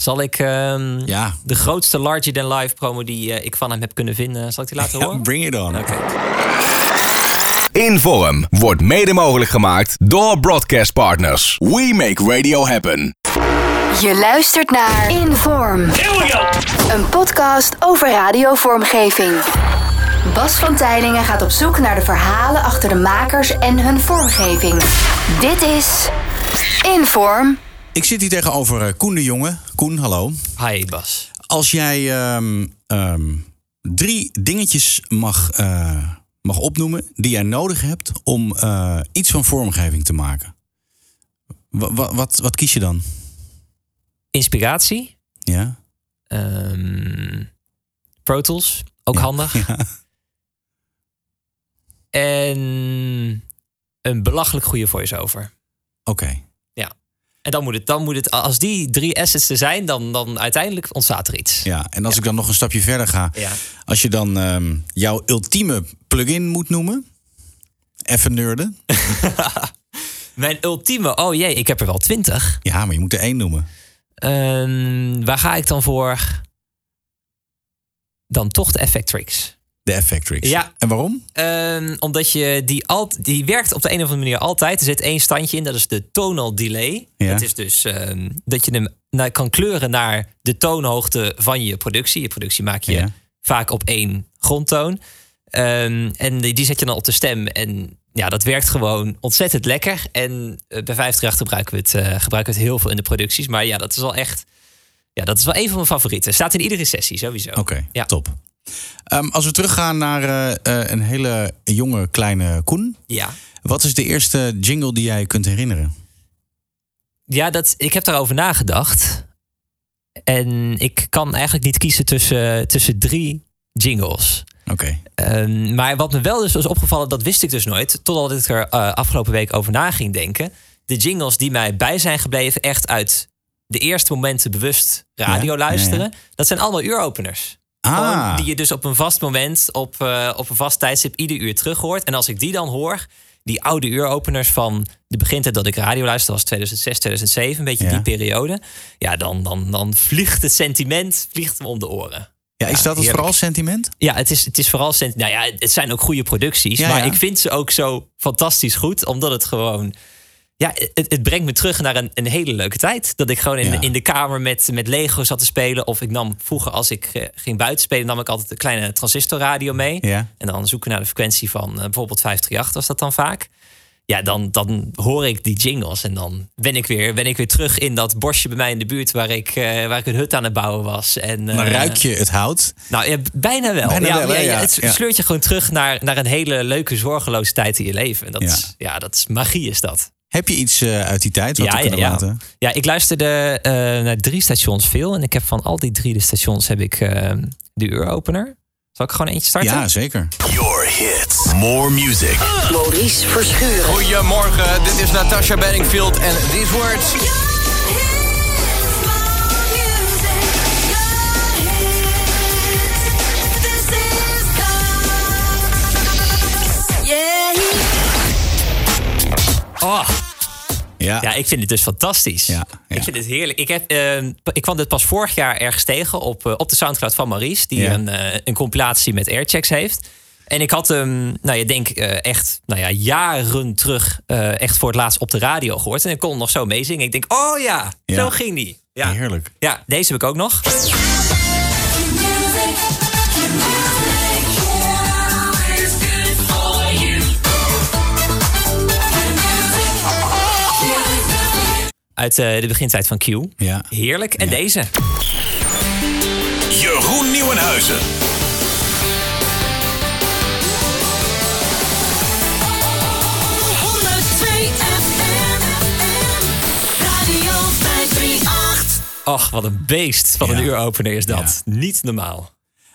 Zal ik ehm, Ja. de grootste larger than life promo die eh, ik van hem heb kunnen vinden, zal ik die laten Ja, horen? bring it on. Oké. Inform wordt mede mogelijk gemaakt door Broadcast Partners. We make radio happen. Je luistert naar Inform. Een podcast over radiovormgeving. Bas van Tijlingen gaat op zoek naar de verhalen achter de makers en hun vormgeving. Dit is Inform. Ik zit hier tegenover eh, Koen de Jonge. Koen, hallo. Hi Bas. Als jij ehm, ehm, drie dingetjes mag, eh, mag opnoemen die jij nodig hebt om eh, iets van vormgeving te maken. Wa- wa- wat, wat kies je dan? Inspiratie. Ja? ehm, Pro Tools, ook Ja. handig. Ja. En een belachelijk goede voice-over. Oké. En dan moet het, dan moet het, als die drie assets er zijn, dan, dan uiteindelijk ontstaat er iets. Ja, en als ik dan nog een stapje verder ga. Ja. Als je dan ehm, jouw ultieme plugin moet noemen. Even nerden. Mijn ultieme, oh jee, ik heb er wel twintig. Ja, maar je moet er één noemen. Ehm, waar ga ik dan voor? Dan toch de Effectrix. De Effectrix. Ja. En waarom? Ehm, omdat je die, alt, die werkt op de een of andere manier altijd. Er zit één standje in, dat is de tonal delay. Ja. Dat is dus ehm, dat je hem naar, kan kleuren naar de toonhoogte van je productie. Je productie maak je Ja. vaak op één grondtoon. Ehm, en die, die zet je dan op de stem. En ja, dat werkt gewoon ontzettend lekker. En eh, bij 538 gebruiken we, het, eh, gebruiken we het heel veel in de producties. Maar ja, dat is wel echt... Ja, dat is wel een van mijn favorieten. Staat in iedere sessie sowieso. Oké, Ja. top. Ehm, als we teruggaan naar eh, eh, een hele jonge kleine Koen. Ja. Wat is de eerste jingle die jij kunt herinneren? Ja, dat, ik heb daarover nagedacht. En ik kan eigenlijk niet kiezen tussen, tussen drie jingles. Oké. Ehm, maar wat me wel dus was opgevallen, dat wist ik dus nooit. Totdat ik er eh, afgelopen week over na ging denken. De jingles die mij bij zijn gebleven, echt uit de eerste momenten bewust radio Ja, luisteren. ja, Dat zijn allemaal uuropeners. Ah. Gewoon die je dus op een vast moment, op, eh, op een vast tijdstip, ieder uur terug hoort. En als ik die dan hoor, die oude uuropeners van de begintijd dat ik radio luisterde, was 2006, 2007, een beetje Ja. die periode. Ja, dan, dan, dan vliegt het sentiment vliegt me om de oren. Ja, is dat het heerlijk. vooral sentiment? Ja, het is, het is vooral. sent- Nou ja, het zijn ook goede producties. Ja, maar ik vind ze ook zo fantastisch goed. Omdat het gewoon. Ja, het, het brengt me terug naar een, een hele leuke tijd. Dat ik gewoon in, Ja. in de kamer met, met Lego zat te spelen. Of ik nam vroeger, als ik eh, ging buiten spelen, nam ik altijd een kleine transistorradio mee. Ja. En dan zoeken naar de frequentie van eh, bijvoorbeeld 538 was dat dan vaak. Ja, dan, dan hoor ik die jingles en dan ben ik, weer, ben ik weer terug in dat bosje bij mij in de buurt waar ik, eh, waar ik een hut aan het bouwen was. En, eh, ruik je het hout. nou, ja, bijna wel. Bijna ja, wel, hè? ja, Ja, het sleurt je gewoon terug naar, naar een hele leuke, zorgeloze tijd in je leven. En dat, is, ja, dat is magie, is dat. Heb je iets eh, uit die tijd wat Ja, we ja, kunnen ja. laten? ja, ik luisterde eh, naar drie stations veel. En ik heb van al die drie de stations heb ik eh, de uuropener. Zal ik gewoon eentje starten? Ja, zeker. Your hits. More music. Maurice Verschuren. Goedemorgen, dit is Natasha Bedingfield en These Words. Oh, Ja. ja, ik vind het dus fantastisch. Ja, ja. Ik vind het heerlijk. Ik, heb, eh, ik kwam dit pas vorig jaar ergens tegen op, eh, op de Soundcloud van Maurice. Die Ja. een, eh, een compilatie met airchecks heeft. En ik had hem, nou je denk eh, echt, nou ja, jaren terug echt voor het laatst op de radio gehoord. En ik kon hem nog zo meezingen. Ik denk, oh ja, Ja. zo ging die. Ja. Heerlijk. ja, deze heb ik ook nog. Uit eh, de begintijd van Q. Ja. Heerlijk. En Ja. deze. Jeroen Nieuwenhuizen. Och, wat een beest van een Ja. uuropener is dat. Niet normaal.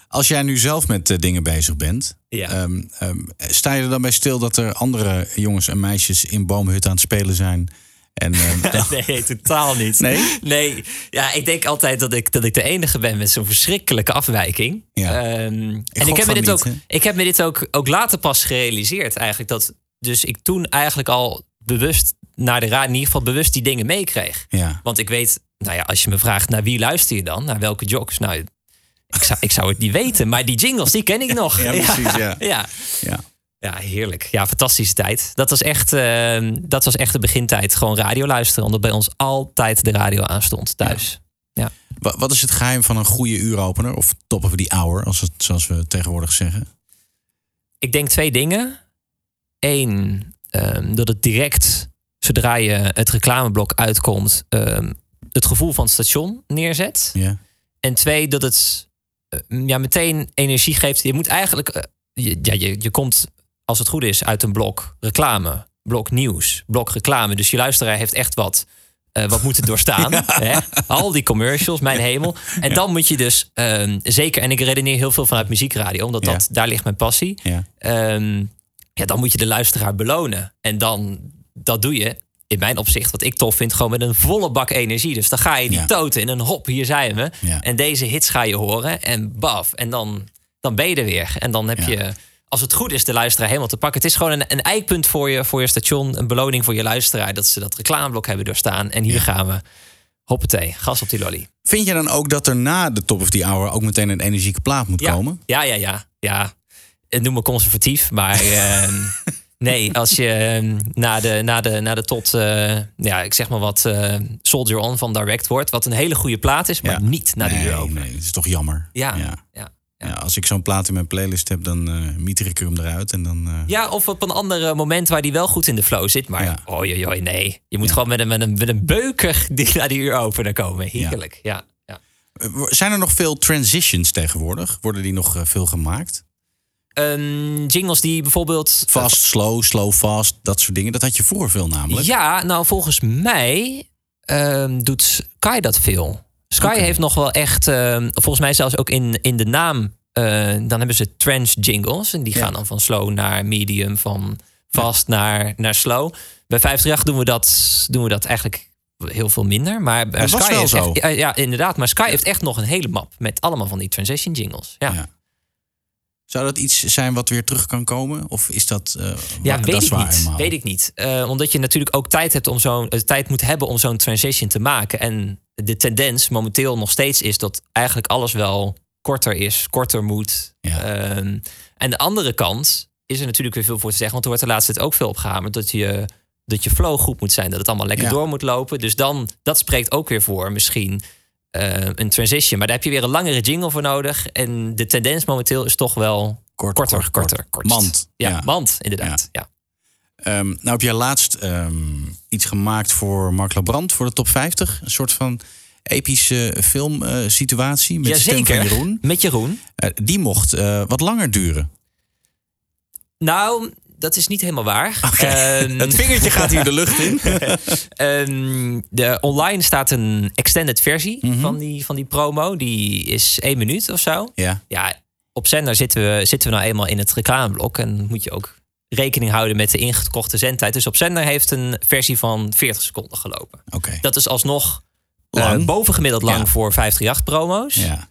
Als jij nu zelf met eh, dingen bezig bent, Ja. ehm, ehm, sta je er dan bij stil dat er andere jongens en meisjes in boomhut aan het spelen zijn? En, ehm, Nee, totaal niet. Nee? Nee. Ja, ik denk altijd dat ik, dat ik de enige ben met zo'n verschrikkelijke afwijking. Ja. Ehm, en gok ik heb, me dit niet, ook, ik heb me dit ook, ook later pas gerealiseerd eigenlijk. Dat dus ik toen eigenlijk al bewust naar de radio, in ieder geval bewust die dingen meekreeg. Ja. Want ik weet, nou ja, als je me vraagt naar wie luister je dan, naar welke jocks, nou, ik zou, ik zou het niet weten, maar die jingles, die ken ik nog. Ja, precies, ja. ja. ja. Ja, heerlijk. Ja, fantastische tijd. Dat was echt, eh, dat was echt de begintijd. Gewoon radio luisteren, omdat bij ons altijd de radio aanstond thuis. Ja. Wa- Wat is het geheim van een goede uuropener? Of top of the hour, als het, zoals we tegenwoordig zeggen? Ik denk twee dingen. Eén, ehm, dat het direct, zodra je het reclameblok uitkomt, ehm, het gevoel van het station neerzet. Ja. En twee, dat het eh, ja, meteen energie geeft. Je moet eigenlijk, eh, je, ja, je, je komt als het goed is uit een blok reclame, blok nieuws, blok reclame. Dus je luisteraar heeft echt wat, eh, wat moeten doorstaan. hè? Al die commercials, mijn hemel. En dan moet je dus ehm, zeker, en ik redeneer heel veel vanuit muziekradio, omdat dat, Ja. daar ligt mijn passie. Ja. Ehm, ja, dan moet je de luisteraar belonen. En dan, dat doe je in mijn opzicht, wat ik tof vind, gewoon met een volle bak energie. Dus dan ga je die toten in een hop, hier zijn we. En deze hits ga je horen en baf. En dan, dan ben je er weer. En dan heb je, als het goed is, de luisteraar helemaal te pakken. Het is gewoon een, een eikpunt voor je, voor je station. Een beloning voor je luisteraar. Dat ze dat reclameblok hebben doorstaan. En hier gaan we. Hoppatee, gas op die lolly. Vind je dan ook dat er na de top of the hour ook meteen een energieke plaat moet Ja, komen? ja, ja, ja. ja. Het noem me conservatief, maar ehm, nee, als je ehm, na, de, na, de, na de tot, eh, ja, ik zeg maar wat, eh, Soldier On van Direct wordt, wat een hele goede plaat is, maar Ja. niet naar de nee, Euro. nee, dat is toch jammer. Ja, ja. ja. Ja, als ik zo'n plaat in mijn playlist heb, dan eh mieter ik hem eruit. En dan, eh, Ja, of op een ander moment waar die wel goed in de flow zit. Maar Ja. joi, nee. Je moet Ja. gewoon met een, met, een, met een beuker die naar die uur opener komen. Heerlijk, ja. ja. Eh, Zijn er nog veel transitions tegenwoordig? Worden die nog eh, veel gemaakt? Ehm, jingles die bijvoorbeeld... Fast, slow, slow, fast, dat soort dingen. Dat had je vroeger veel namelijk. Ja, nou volgens mij ehm, doet Sky dat veel. Sky heeft nog wel echt, ehm, volgens mij zelfs ook in, in de naam, eh, dan hebben ze trance jingles. En die Ja. gaan dan van slow naar medium, van fast naar, naar slow. Bij 538 doen we dat, doen we dat eigenlijk heel veel minder. Maar bij Dat Sky wel heeft zo. Echt, ja, inderdaad. Maar Sky heeft echt nog een hele map met allemaal van die transition jingles. Ja. Zou dat iets zijn wat weer terug kan komen? Of is dat. eh, Ja, weet dat ik waar niet. Weet ik niet. Eh, omdat je natuurlijk ook tijd, hebt om zo'n, eh, tijd moet hebben om zo'n transition te maken. En de tendens momenteel nog steeds is dat eigenlijk alles wel korter is, korter moet. Ja. Ehm, en de andere kant is er natuurlijk weer veel voor te zeggen. Want er wordt de laatste tijd ook veel opgehamerd dat je, dat je flow goed moet zijn. Dat het allemaal lekker Ja. door moet lopen. Dus dan, dat spreekt ook weer voor misschien eh, een transition. Maar daar heb je weer een langere jingle voor nodig. En de tendens momenteel is toch wel Kort, korter, kort, korter, kort. Mand. Ja, Ja. mand, inderdaad. Ja. Ehm, nou heb jij laatst ehm, iets gemaakt voor Mark Labrand voor de top 50. Een soort van epische filmsituatie met stem van Jeroen. Met Jeroen. Eh, die mocht eh, wat langer duren. Nou, dat is niet helemaal waar. Ehm, Het vingertje gaat hier de lucht in. ehm, de, online staat een extended versie Mhm. van, die, van die promo. Die is één minuut of zo. ja. Ja, op zender zitten we, zitten we nou eenmaal in het reclameblok. En moet je ook rekening houden met de ingekochte zendtijd. Dus op zender heeft een versie van 40 seconden gelopen. Oké. Dat is alsnog eh, Lang. bovengemiddeld lang Ja. voor 538-promo's. Ja.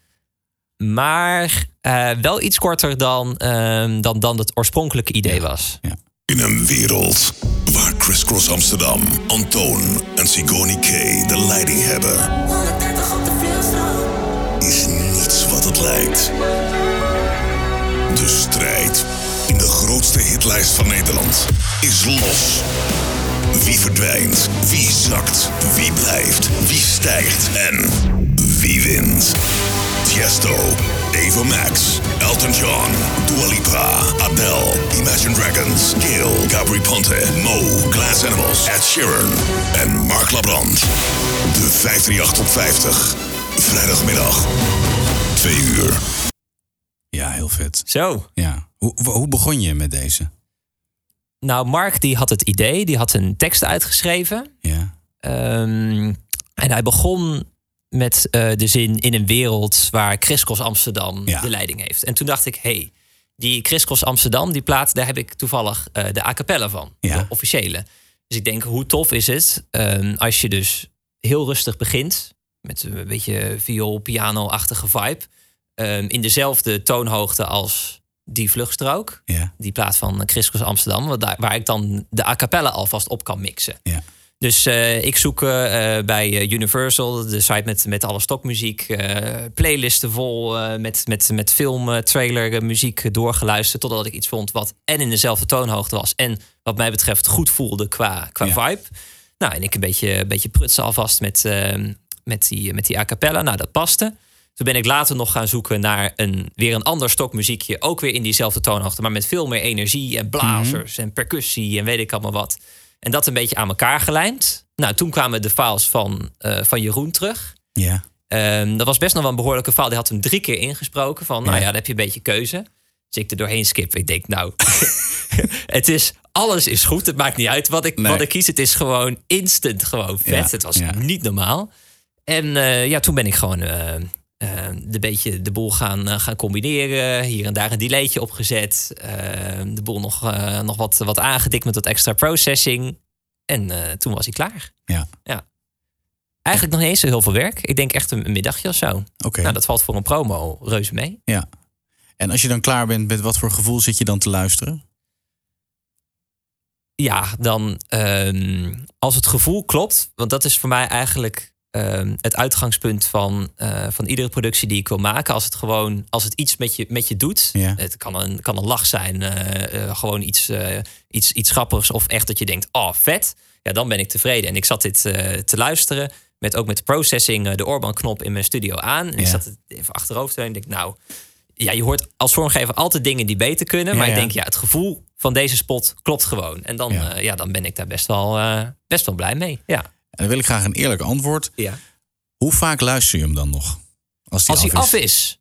Maar eh, wel iets korter dan, ehm, dan, dan het oorspronkelijke idee was. In een wereld waar Criss Cross Amsterdam, Antoon en Sigoni K de leiding hebben, is niets wat het lijkt. De strijd in de grootste hitlijst van Nederland is los. Wie verdwijnt, wie zakt, wie blijft, wie stijgt en wie wint. Tiesto, Eva Max, Elton John, Dua Lipa, Adele, Imagine Dragons, Gail, Gabri Ponte, Mo, Glass Animals, Ed Sheeran en Mark Labrand. De 538 op 50. Vrijdagmiddag, 2 uur. ja, heel vet. Zo. Ja. Hoe, hoe begon je met deze? Nou, Mark die had het idee, die had een tekst uitgeschreven. Ja. Ehm, en hij begon met eh, de zin in een wereld waar Chriskos Amsterdam Ja. de leiding heeft. En toen dacht ik, hey, die Chriskos Amsterdam, die plaat, daar heb ik toevallig eh, de a cappella van. Ja. De officiële. Dus ik denk, hoe tof is het ehm, als je dus heel rustig begint. Met een beetje viool, piano-achtige vibe. ehm, in dezelfde toonhoogte als Die Vluchtstrook. Ja. Die plaat van Chris Cross Amsterdam. Waar, daar- waar ik dan de a cappella alvast op kan mixen. Ja. Dus eh, ik zoek eh, eh, bij Universal, de site met, met alle stokmuziek, eh, playlisten vol met, met, met film, trailer, muziek doorgeluisterd. Totdat ik iets vond wat en in dezelfde toonhoogte was. En wat mij betreft goed voelde qua, qua Ja. vibe. Nou, en ik een beetje, een beetje prutsen alvast met, met, die, met die a cappella. Nou, dat paste. Toen ben ik later nog gaan zoeken naar een, weer een ander stokmuziekje. Ook weer in diezelfde toonhoogte, maar met veel meer energie en blazers en percussie en weet ik allemaal wat. En dat een beetje aan elkaar gelijmd. Nou, toen kwamen de files van, eh, van Jeroen terug. Ja. Ehm, dat was best nog wel een behoorlijke file. Die had hem drie keer ingesproken. Van, nou Ja. dan heb je een beetje keuze. Dus ik er doorheen skip. Ik denk, nou, het is, alles is goed. Het maakt niet uit wat ik, Nee. wat ik kies. Het is gewoon instant gewoon vet. Ja, Het was ja. niet normaal. En eh, ja, toen ben ik gewoon eh, eh, de beetje de boel gaan, eh, gaan combineren. Hier en daar een delaytje opgezet. Eh, de boel nog, eh, nog wat, wat aangedikt met wat extra processing. En eh, toen was hij klaar. Ja. Ja. Eigenlijk nog niet eens zo heel veel werk. Ik denk echt een, een middagje of zo. Oké. Nou, dat valt voor een promo reuze mee. Ja. En als je dan klaar bent, met wat voor gevoel zit je dan te luisteren? Ja, dan ehm, als het gevoel klopt, want dat is voor mij eigenlijk ehm, het uitgangspunt van, eh, van iedere productie die ik wil maken. Als het gewoon, als het iets met je, met je doet, Ja. het kan een, kan een lach zijn, eh, eh, gewoon iets, iets, iets grappigs of echt dat je denkt, oh vet, ja, dan ben ik tevreden. En ik zat dit te luisteren, met ook met de processing, de Orban-knop in mijn studio aan. En ik zat het even achterover en ik denk, nou, ja, je hoort als vormgever altijd dingen die beter kunnen. Maar Ja, ik denk, ja, het gevoel van deze spot klopt gewoon. En dan, Ja. ja. ja, dan ben ik daar best wel, best wel blij mee. Ja. En dan wil ik graag een eerlijk antwoord. ja. Hoe vaak luister je hem dan nog? Als die Als hij af af is.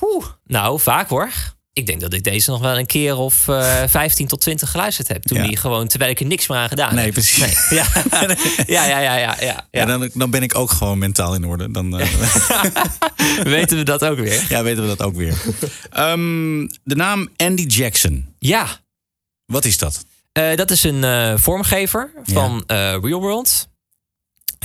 Oeh, nou, vaak hoor. Ik denk dat ik deze nog wel een keer of eh 15 tot 20 geluisterd heb. Toen Ja. die gewoon, terwijl ik er niks meer aan gedaan Nee, heb. precies. Nee. Ja. ja, ja, ja, ja, ja, Ja, dan, dan ben ik ook gewoon mentaal in orde. Dan eh, Weten we dat ook weer? ja, weten we dat ook weer. Ehm, de naam Andy Jackson. Ja, Wat is dat? Eh, dat is een eh, vormgever van eh, Real World.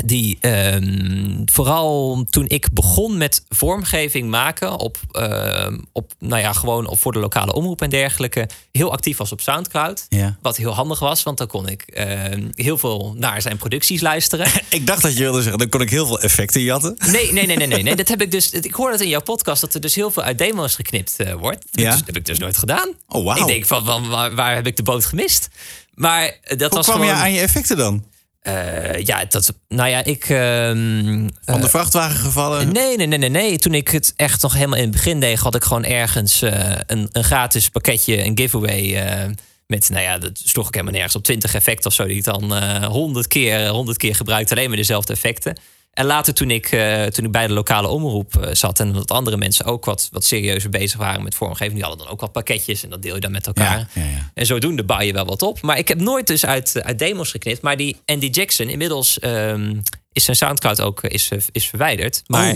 Die ehm, vooral toen ik begon met vormgeving maken op, ehm, op nou ja, gewoon op voor de lokale omroep en dergelijke, heel actief was op Soundcloud. Ja. Wat heel handig was, want dan kon ik ehm, heel veel naar zijn producties luisteren. Ik dacht dat je wilde zeggen, dan kon ik heel veel effecten jatten. Nee, nee, nee, nee, nee. nee. Dat heb ik dus. Ik hoorde het in jouw podcast dat er dus heel veel uit demo's geknipt eh, wordt. Dat, Ja? heb ik dus- dat heb ik dus nooit gedaan. Oh, wauw. Ik denk van, waar, waar heb ik de boot gemist? Maar eh, dat Hoe was kwam gewoon. je aan je effecten dan? Eh, ja, dat, nou ja, ik. ehm, Van de vrachtwagen gevallen? Nee, nee, nee, nee, nee. Toen ik het echt nog helemaal in het begin deed, had ik gewoon ergens eh, een, een gratis pakketje, een giveaway. eh, met, nou ja, dat sloeg ik helemaal nergens op 20 effecten of zo, die ik dan eh 100 keer, 100 keer gebruikte, alleen maar dezelfde effecten. En later, toen ik, eh, toen ik bij de lokale omroep eh, zat en dat andere mensen ook wat, wat serieuzer bezig waren met vormgeving, die hadden dan ook wat pakketjes en dat deel je dan met elkaar. Ja, ja, ja. En zodoende bouw je wel wat op. Maar ik heb nooit dus uit, uit demos geknipt. Maar die Andy Jackson, inmiddels ehm, is zijn Soundcloud ook eh, is, is verwijderd. Maar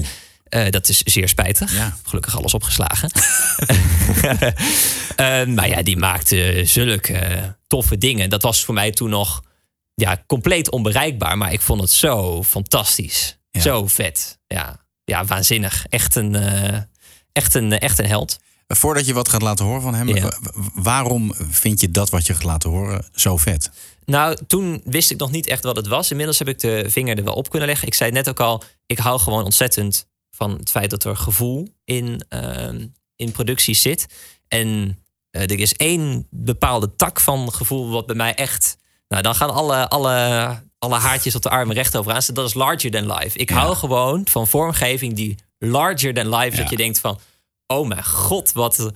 Oh. dat is zeer spijtig. Ja. Gelukkig alles opgeslagen. Maar ja, die maakte zulke toffe dingen. Dat was voor mij toen nog ja, compleet onbereikbaar. Maar ik vond het zo fantastisch. Ja. Zo vet. Ja, ja waanzinnig. Echt een, eh, echt, een, echt een held. Voordat je wat gaat laten horen van hem, Ja. waarom vind je dat wat je gaat laten horen zo vet? Nou, toen wist ik nog niet echt wat het was. Inmiddels heb ik de vinger er wel op kunnen leggen. Ik zei net ook al, ik hou gewoon ontzettend van het feit dat er gevoel in, ehm, in producties zit. En eh, er is één bepaalde tak van gevoel wat bij mij echt... Nou, dan gaan alle, alle, alle haartjes op de armen recht overaan. Dat is larger than life. Ik Ja. hou gewoon van vormgeving die larger than life. Ja. Dat je denkt van, oh mijn god, wat...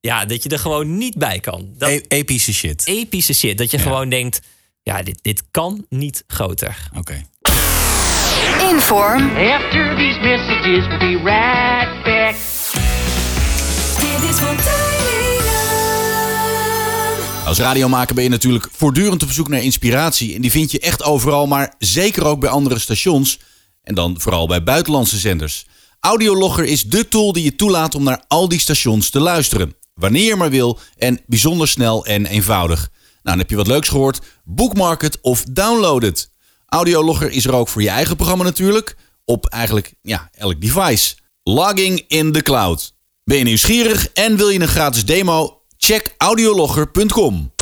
Ja, dat je er gewoon niet bij kan. Dat, E- epische shit. epische shit. Dat je Ja. gewoon denkt, ja, dit, dit kan niet groter. Oké. Inform. After these messages, we'll be right back. Dit is Fontaninen. Als radiomaker ben je natuurlijk voortdurend op zoek naar inspiratie. En die vind je echt overal, maar zeker ook bij andere stations. En dan vooral bij buitenlandse zenders. Audiologger is dé tool die je toelaat om naar al die stations te luisteren. Wanneer je maar wil en bijzonder snel en eenvoudig. Nou, dan heb je wat leuks gehoord. Bookmark het of download het. Audiologger is er ook voor je eigen programma natuurlijk. Op eigenlijk ja, elk device. Logging in the cloud. Ben je nieuwsgierig en wil je een gratis demo? Check audiologger.com.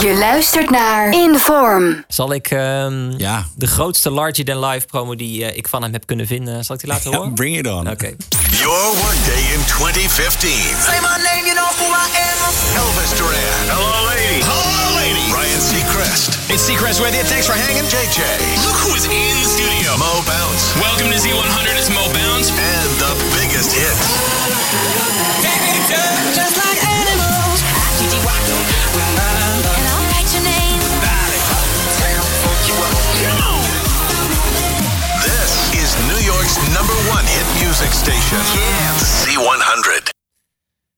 Je luistert naar Inform. Zal ik ehm, Ja. de grootste Larger Than Life promo die eh, ik van hem heb kunnen vinden, zal ik die laten horen? Bring it on. Oké. Your workday in 2015. Say my name, you know who I am. Elvis Duran. Hello, lady. Hello, lady. Ryan Seacrest. It's Seacrest with you. Thanks for hanging. JJ. Look who is in the studio. Mo Bounce. Welcome to Z100. It's Mo Bounce. And the biggest hit. Just like Number one hit music station. Z100.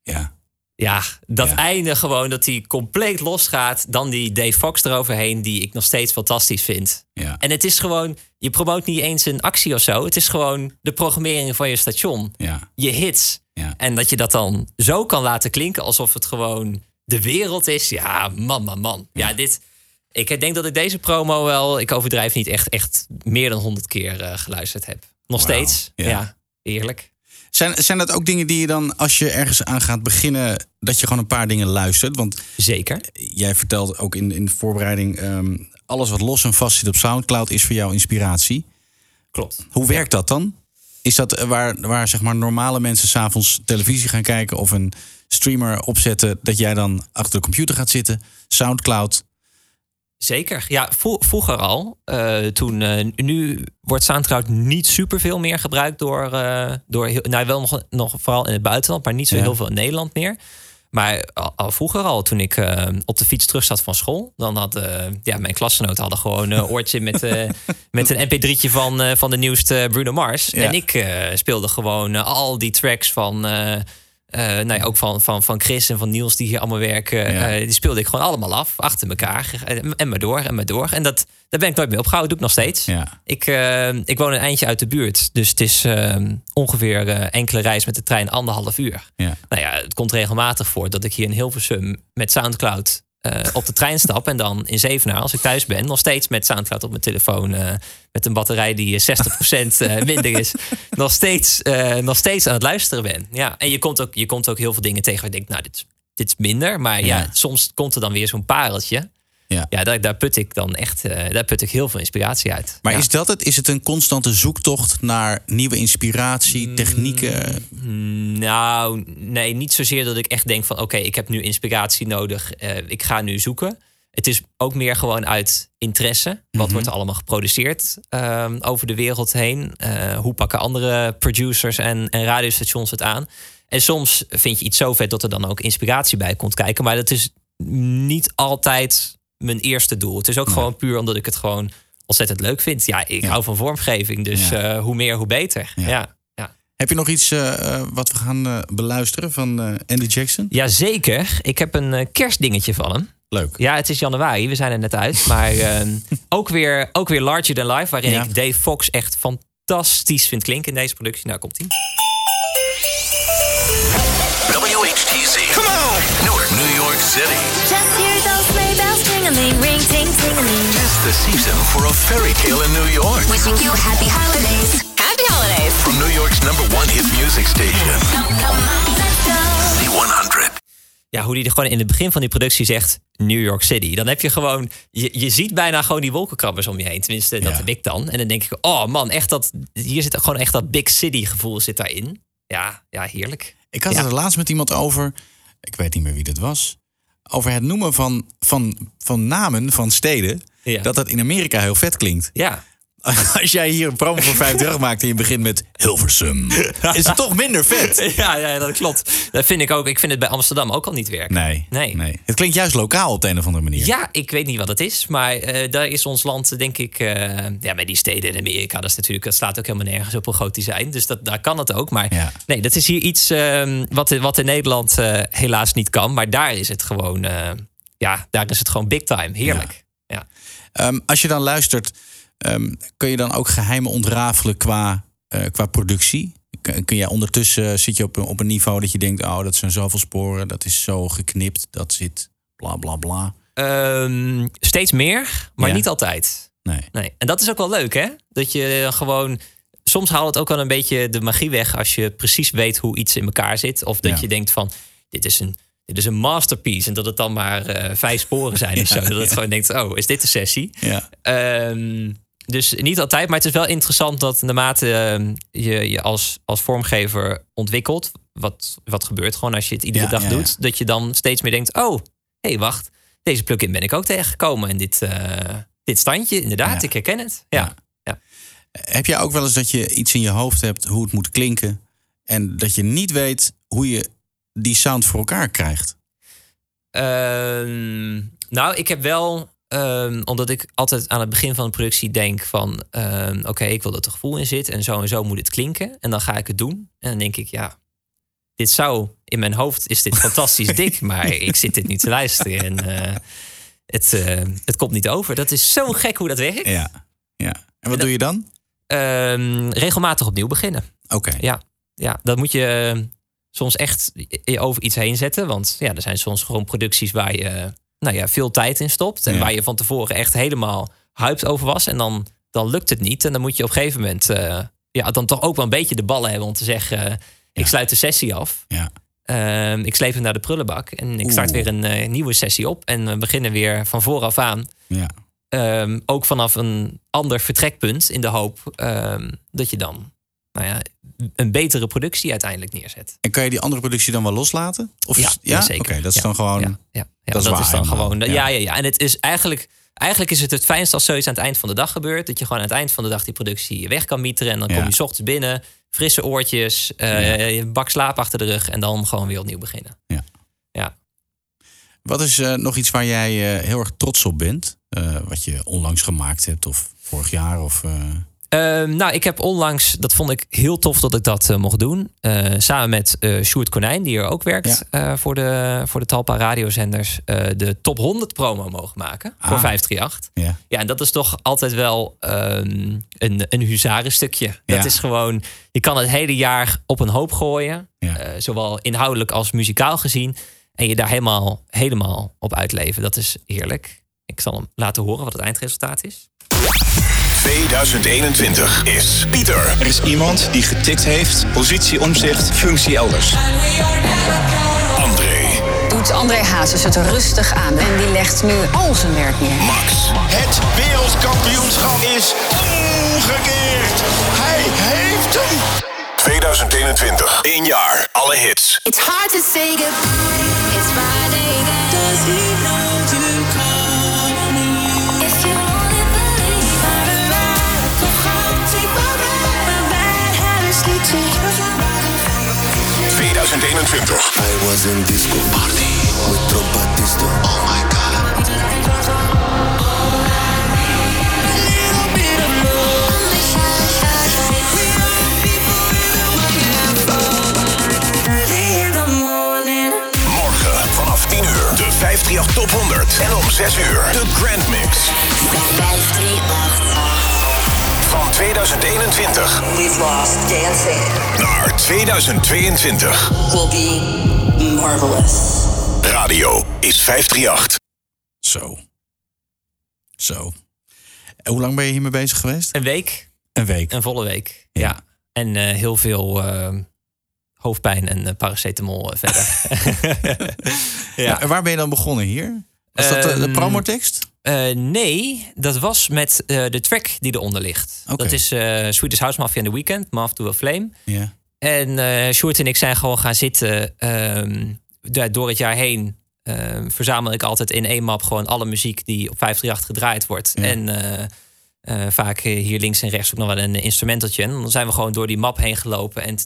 Ja. Ja, dat Ja. einde gewoon, dat hij compleet losgaat. Dan die Dave Fox eroverheen, die ik nog steeds fantastisch vind. Ja. En het is gewoon, je promoot niet eens een actie of zo. Het is gewoon de programmering van je station. Ja. Je hits. Ja. En dat je dat dan zo kan laten klinken alsof het gewoon de wereld is. Ja, man, man, man. Ja, dit. Ik denk dat ik deze promo wel, ik overdrijf niet echt, echt meer dan honderd keer eh, geluisterd heb. Nog steeds. ja. Ja. eerlijk. Zijn, zijn dat ook dingen die je dan, als je ergens aan gaat beginnen, dat je gewoon een paar dingen luistert? Want Zeker. jij vertelt ook in, in de voorbereiding, ehm, alles wat los en vast zit op Soundcloud is voor jou inspiratie. Klopt. Hoe werkt dat dan? Is dat eh, waar, waar zeg maar normale mensen s'avonds televisie gaan kijken of een streamer opzetten, dat jij dan achter de computer gaat zitten, Soundcloud? Zeker. Ja, vro- vroeger al. eh, toen, eh, nu wordt Soundcloud niet superveel meer gebruikt door... eh, door heel- nou, wel nog, nog vooral in het buitenland, maar niet zo Ja. heel veel in Nederland meer. Maar al, al vroeger al, toen ik op de fiets terug zat van school... dan had ja, mijn klasgenoten hadden gewoon een oortje met, met een mp3'tje van, van de nieuwste Bruno Mars. Ja. En ik speelde gewoon al die tracks van... eh, eh, nou ja, ook van, van, van Chris en van Niels die hier allemaal werken. Ja. eh, die speelde ik gewoon allemaal af, achter elkaar. En, en maar door, en maar door. En dat, daar ben ik nooit meer opgehouden. doe ik nog steeds. Ja. Ik, eh, ik woon een eindje uit de buurt. Dus het is eh, ongeveer eh, enkele reis met de trein anderhalf uur. Ja. Nou ja, het komt regelmatig voor dat ik hier in Hilversum met Soundcloud eh, op de trein stap. En dan in Zevenaar, als ik thuis ben, nog steeds met Soundcloud op mijn telefoon. eh, met een batterij die eh, 60% eh, minder is. nog, steeds, nog steeds aan het luisteren ben. Ja, en je komt ook, je komt ook heel veel dingen tegen waar je denkt, nou, dit, is- dit is minder. Maar ja. Ja. soms komt er dan weer zo'n pareltje. Ja. Ja, daar, daar put ik dan echt eh, daar put ik heel veel inspiratie uit. Maar Ja. is dat het? Is het een constante zoektocht naar nieuwe inspiratie, technieken? Nou, nee, niet zozeer dat ik echt denk van... oké, ik heb nu inspiratie nodig, eh, ik ga nu zoeken. Het is ook meer gewoon uit interesse. Wat wordt er allemaal geproduceerd ehm, over de wereld heen? Eh, hoe pakken andere producers en, en radiostations het aan? En soms vind je iets zo vet dat er dan ook inspiratie bij komt kijken. Maar dat is niet altijd mijn eerste doel. Het is ook gewoon puur omdat ik het gewoon ontzettend leuk vind. Ja, ik Ja. hou van vormgeving, dus Ja. eh, hoe meer, hoe beter. Ja. ja. Heb je nog iets eh, eh, wat we gaan beluisteren van eh, Andy Jackson? Jazeker. Ik heb een kerstdingetje van hem. Leuk. Ja, het is januari. We zijn er net uit. Maar eh, ook, weer, ook weer Larger Than Life. Waarin Ja. ik Dave Fox echt fantastisch vind klinken in deze productie. Nou, komt ie. WHTC. Come on. Newark, New York City. Tingling, ring ting tingling. The season for a fairy tale in New York. Wishing you happy holidays. Happy holidays. From New York's number one hit music station. Come, come on, let's go. Z100. Ja, hoe die er gewoon in het begin van die productie zegt... New York City. Dan heb je gewoon... Je, je ziet bijna gewoon die wolkenkrabbers om je heen. Tenminste, dat Ja. heb ik dan. En dan denk ik... Oh man, echt dat... Hier zit gewoon echt dat big city gevoel zit daarin. Ja, ja heerlijk. Ik had Ja. het er laatst met iemand over. Ik weet niet meer wie dat was. Over het noemen van, van, van namen van steden. Ja. Dat dat in Amerika heel vet klinkt. Ja, Als jij hier een promo voor 50 maakt en je begint met Hilversum. Is het toch minder vet? ja, ja, dat klopt. Dat vind ik ook. Ik vind het bij Amsterdam ook al niet werken. Nee, Nee. Het klinkt juist lokaal op de een of andere manier. Ja, ik weet niet wat het is. Maar eh, daar is ons land, denk ik... eh, ja, bij die steden in Amerika, dat, is natuurlijk, dat slaat ook helemaal nergens op hoe groot die zijn. Dus dat, daar kan het ook. Maar Ja. nee, dat is hier iets ehm, wat, wat in Nederland eh, helaas niet kan. Maar daar is het gewoon... ja, daar is het gewoon big time. Heerlijk. Ja. Ehm, als je dan luistert, ehm, kun je dan ook geheimen ontrafelen qua, eh, qua productie? Kun, kun jij ondertussen, zit je op, een- op een niveau dat je denkt... oh, dat zijn zoveel sporen, dat is zo geknipt, dat zit bla bla bla. Ehm, steeds meer, maar Ja. niet altijd. Nee. Nee. En dat is ook wel leuk, hè? Dat je gewoon soms haalt het ook wel een beetje de magie weg als je precies weet hoe iets in elkaar zit. Of dat Ja. je denkt van dit is een. Dit is een masterpiece. En dat het dan maar eh, vijf sporen zijn of Ja, zo. Dat het ja. gewoon denkt, oh, is dit de sessie? Ja. Ehm, dus niet altijd, maar het is wel interessant dat naarmate ehm, je je als, als vormgever ontwikkelt, wat, wat gebeurt gewoon als je het iedere Ja, dag ja, doet, ja. dat je dan steeds meer denkt, oh, hé, hey, wacht, deze plugin ben ik ook tegengekomen en dit, eh, dit standje, inderdaad, ik herken het. Ja. Heb jij ook wel eens dat je iets in je hoofd hebt hoe het moet klinken en dat je niet weet hoe je die sound voor elkaar krijgt? Ehm, nou, ik heb wel, ehm, omdat ik altijd aan het begin van de productie denk van, ehm, oké, ik wil dat er gevoel in zit en zo en zo moet het klinken. En dan ga ik het doen. En dan denk ik, ja, dit zou, in mijn hoofd is dit fantastisch dik, maar ik zit dit nu te luisteren en eh, het, eh, het komt niet over. Dat is zo gek hoe dat werkt. Ja. ja. En wat doe je dan? Ehm, regelmatig opnieuw beginnen. Oké. Ja, ja, dat moet je eh, soms echt je over iets heen zetten. Want ja, er zijn soms gewoon producties waar je nou ja, veel tijd in stopt. En Ja. waar je van tevoren echt helemaal hyped over was. En dan, dan lukt het niet. En dan moet je op een gegeven moment eh, ja, dan toch ook wel een beetje de ballen hebben om te zeggen... eh, ik sluit de sessie af. Ja. Ehm, ik sleep hem naar de prullenbak. En ik start Oeh. weer een eh, nieuwe sessie op. En we beginnen weer van vooraf aan. Ja. Ehm, ook vanaf een ander vertrekpunt. In de hoop ehm, dat je dan nou ja, een betere productie uiteindelijk neerzet. En kan je die andere productie dan wel loslaten? Of Ja, zeker. Oké, dat is dan gewoon. ja, ja, dat is dat waar is dan gewoon. Ja. Ja. Ja, En het is eigenlijk, eigenlijk is het het fijnst als zoiets aan het eind van de dag gebeurt. Dat je gewoon aan het eind van de dag die productie weg kan mieteren. En dan kom je 's ochtends binnen, frisse oortjes, een bak slaap achter de rug. En dan gewoon weer opnieuw beginnen. Ja. Ja. Wat is eh, nog iets waar jij eh, heel erg trots op bent? Wat je onlangs gemaakt hebt of vorig jaar? Of, eh, Ehm, nou, ik heb onlangs, dat vond ik heel tof dat ik dat eh, mocht doen. Eh, samen met eh Sjoerd Konijn, die er ook werkt voor, de, voor de Talpa radiozenders, de top 100 promo mogen maken voor Ah. 538. ja. Ja, en dat is toch altijd wel ehm, een, een huzarenstukje. Dat is gewoon, je kan het hele jaar op een hoop gooien. Ja. zowel inhoudelijk als muzikaal gezien. En je daar helemaal, helemaal op uitleven. Dat is heerlijk. Ik zal hem laten horen wat het eindresultaat is. 2021 is Pieter. Er is iemand die getikt heeft, positie, omzicht, functie elders. André, Doet André Hazes het rustig aan en die legt nu al zijn werk neer. Max, Het wereldkampioenschap is omgekeerd. Hij heeft hem. 2021. 1 jaar, alle hits. It's hard to say goodbye. It's Friday. Does he know 2021. I was in disco party with trompetista. Oh my god. Morgen vanaf 10 uur de 538 Top 100. En om 6 uur de Grand Mix. Van 2021 We've lost dancing. naar 2022. Will be marvelous. Radio is 538. Zo. Zo. En hoe lang ben je hiermee bezig geweest? Een week. Een week. Een volle week. Ja. Ja. En eh, heel veel eh, hoofdpijn en eh, paracetamol verder. Ja. En waar ben je dan begonnen hier? Was dat de, de Ehm, promotekst? Eh, nee, dat was met eh, de track die eronder ligt. Dat is eh Swedish House Mafia in the Weekend, Moth to a Flame. En eh Sjoerd en ik zijn gewoon gaan zitten. ehm, door het jaar heen ehm, verzamel ik altijd in één map gewoon alle muziek die op 538 gedraaid wordt. En vaak hier links en rechts ook nog wel een instrumentaltje. En dan zijn we gewoon door die map heen gelopen en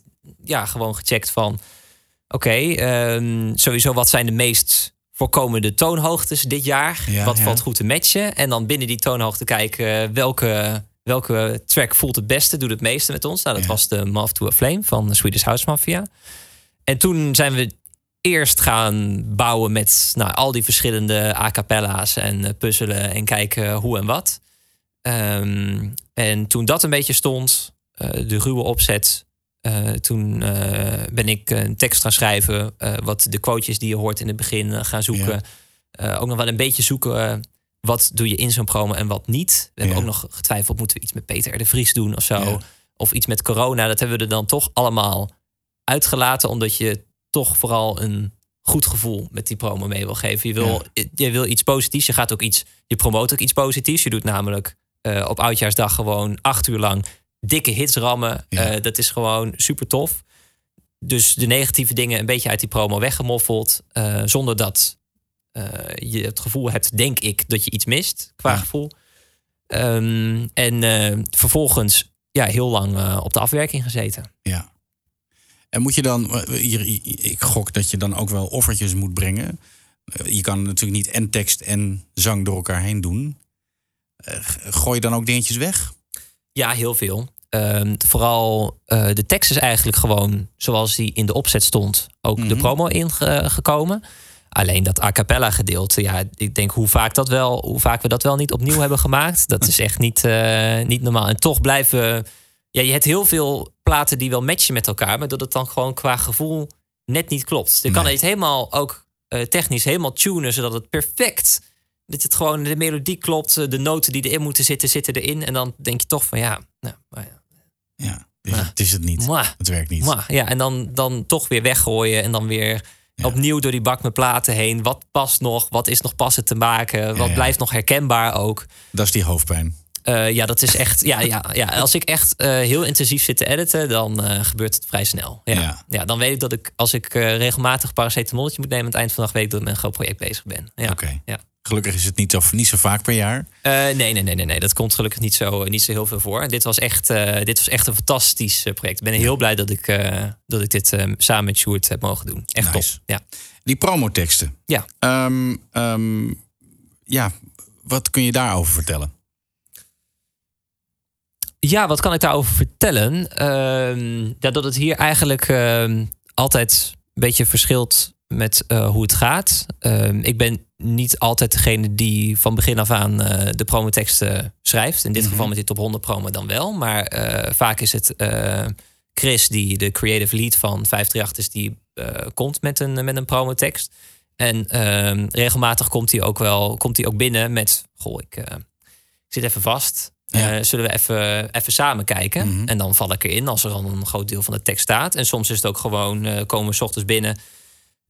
ja, gewoon gecheckt van... Oké, sowieso wat zijn de meest voorkomende toonhoogtes dit jaar? Ja, wat ja. valt goed te matchen? En dan binnen die toonhoogte kijken eh, welke, welke track voelt het beste, doet het meeste met ons. Nou, dat Ja. was de Moth to a Flame van Swedish House Mafia. En toen zijn we eerst gaan bouwen met nou, al die verschillende a cappella's en eh, puzzelen en kijken hoe en wat. Ehm, en toen dat een beetje stond, eh, de ruwe opzet, eh, toen eh, ben ik een tekst gaan schrijven. eh, wat de quotejes die je hoort in het begin gaan zoeken. Ook nog wel een beetje zoeken. wat doe je in zo'n promo en wat niet? We hebben ook nog getwijfeld, moeten we iets met Peter R. de Vries doen of zo? Ja. of iets met corona, dat hebben we er dan toch allemaal uitgelaten, omdat je toch vooral een goed gevoel met die promo mee wil geven. Je wil, je wil iets positiefs, je gaat ook iets, je promoot ook iets positiefs. Je doet namelijk op oudjaarsdag gewoon acht uur lang dikke hits rammen. Eh, dat is gewoon super tof. Dus de negatieve dingen een beetje uit die promo weggemoffeld, eh, zonder dat eh, je het gevoel hebt, denk ik, dat je iets mist qua gevoel. Ehm, en vervolgens ja, heel lang op de afwerking gezeten. Ja. En moet je dan, hier- ik gok dat je dan ook wel offertjes moet brengen. Je kan natuurlijk niet en tekst en zang door elkaar heen doen. Gooi je dan ook dingetjes weg? Ja, heel veel. Ehm, vooral eh, de tekst is eigenlijk gewoon zoals die in de opzet stond, ook de promo ingekomen. Alleen dat a cappella gedeelte, ja, ik denk hoe vaak, dat wel, hoe vaak we dat wel niet opnieuw hebben gemaakt. Dat is echt niet, eh, niet normaal. En toch blijven. Ja, je hebt heel veel platen die wel matchen met elkaar, maar dat het dan gewoon qua gevoel net niet klopt. Je kan het helemaal ook eh, technisch helemaal tunen, zodat het perfect. Dat het gewoon de melodie klopt, eh, de noten die erin moeten zitten, zitten erin. En dan denk je toch van ja, nou, maar ja. Ja, het is het niet. Mwah. Het werkt niet. Mwah. Ja, en dan, dan toch weer weggooien en dan weer opnieuw door die bak met platen heen. Wat past nog? Wat is nog passend te maken? Wat ja. blijft nog herkenbaar ook? Dat is die hoofdpijn. Eh, ja, dat is echt. Ja, ja, ja. Als ik echt eh, heel intensief zit te editen, dan gebeurt het vrij snel. Ja. Ja. dan weet ik dat ik, als ik regelmatig paracetamolletje moet nemen aan het eind van de dag, weet ik dat ik met een groot project bezig ben. Ja. Oké. Ja. Gelukkig is het niet zo, niet zo vaak per jaar. Eh, nee, nee, nee, nee, nee. Dat komt gelukkig niet zo, niet zo heel veel voor. Dit was echt, eh, dit was echt een fantastisch eh, project. Ik ben heel blij dat ik, eh, dat ik dit eh, samen met Sjoerd heb mogen doen. Echt Nice. top. Ja. Die promoteksten. Ja. Ehm, ehm, ja, wat kun je daarover vertellen? Ja, wat kan ik daarover vertellen? Ehm, ja, dat het hier eigenlijk ehm, altijd een beetje verschilt met eh, hoe het gaat. Ehm, ik ben niet altijd degene die van begin af aan eh, de promoteksten schrijft. In dit geval met die top 100 promo dan wel. Maar eh, vaak is het eh, Chris, die de creative lead van 538 is, die komt met een, met een promotekst. En ehm, regelmatig komt hij ook wel komt hij ook binnen met... Goh, ik, ik zit even vast. Zullen we even, even samen kijken? En dan val ik erin als er dan een groot deel van de tekst staat. En soms is het ook gewoon, komen we 's ochtends binnen.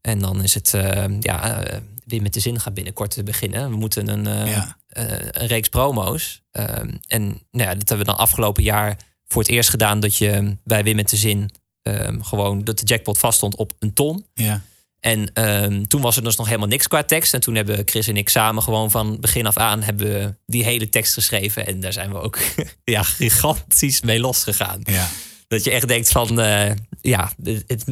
En dan is het, ja, weer met de zin gaat binnenkort te beginnen. We moeten een, eh, eh, een reeks promo's. Ehm, en nou ja, dat hebben we dan afgelopen jaar voor het eerst gedaan... dat je bij Wim met de Zin ehm, gewoon dat de jackpot vaststond op een ton. Ja. En ehm, toen was er dus nog helemaal niks qua tekst. En toen hebben Chris en ik samen gewoon van begin af aan... hebben we die hele tekst geschreven. En daar zijn we ook ja, gigantisch mee losgegaan. Ja. Dat je echt denkt van... eh, ja, het-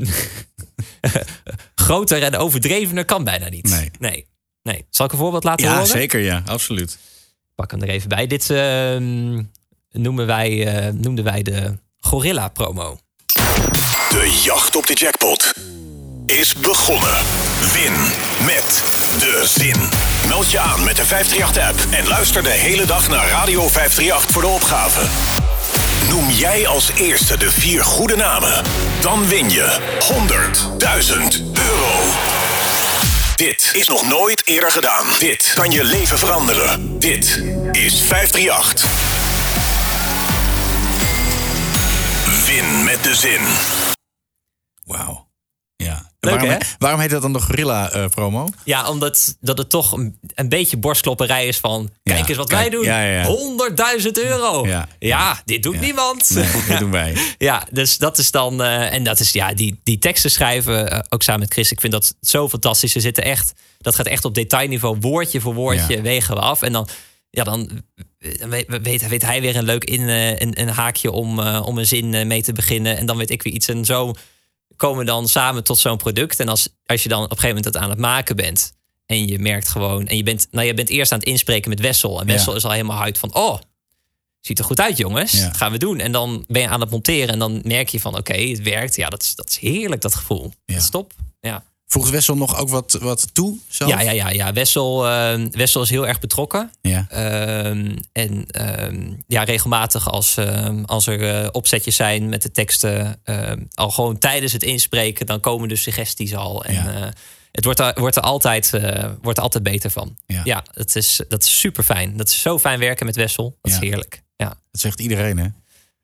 groter en overdrevener kan bijna niet. Nee. Nee. nee. Zal ik een voorbeeld laten Ja, horen? zeker. Ja, absoluut. Pak hem er even bij. Dit ehm, noemen wij, eh, noemden wij de Gorilla promo. De jacht op de jackpot is begonnen. Win met de zin. Meld je aan met de 538-app en luister de hele dag naar Radio 538 voor de opgave. Noem jij als eerste de vier goede namen. Dan win je 100.000 euro. Dit is nog nooit eerder gedaan. Dit kan je leven veranderen. Dit is 538. Win met de zin. Wauw. Ja. Leuk, waarom, hè? waarom heet dat dan de Gorilla eh, promo? Ja, omdat dat het toch een, een beetje borstklopperij is van... Kijk eens wat kijk, wij doen. ja, ja, ja. 100.000 euro. Ja. Dit doet niemand. Nee, dat doen wij. Ja, dus dat is dan... eh, en dat is, ja, die, die teksten schrijven, eh, ook samen met Chris. Ik vind dat zo fantastisch. Ze zitten echt... Dat gaat echt op detailniveau, woordje voor woordje wegen we af. En dan... Ja, dan weet, weet, hij weer een leuk in, een, een haakje om, om een zin mee te beginnen. En dan weet ik weer iets. En zo komen we dan samen tot zo'n product. En als, als je dan op een gegeven moment het aan het maken bent. En je merkt gewoon. En je bent, nou, je bent eerst aan het inspreken met Wessel. En Wessel Ja. is al helemaal uit van. Oh, ziet er goed uit, jongens. Ja. Dat gaan we doen. En dan ben je aan het monteren. En dan merk je van: oké, het werkt. Ja, dat is, dat is heerlijk, dat gevoel. Ja. Dat is top. Ja. Voegt Wessel nog ook wat, wat toe? Zelf? Ja, ja, ja, ja. Wessel, eh, Wessel is heel erg betrokken. Ja. Ehm, en ehm, ja, regelmatig als, ehm, als er eh, opzetjes zijn met de teksten, ehm, al gewoon tijdens het inspreken, dan komen de suggesties al. En Ja. eh, het wordt er, wordt, er altijd, eh, wordt er altijd beter van. Ja. Ja, het is, dat is super fijn. Dat is zo fijn werken met Wessel. Dat is heerlijk. Ja. Dat zegt iedereen, hè?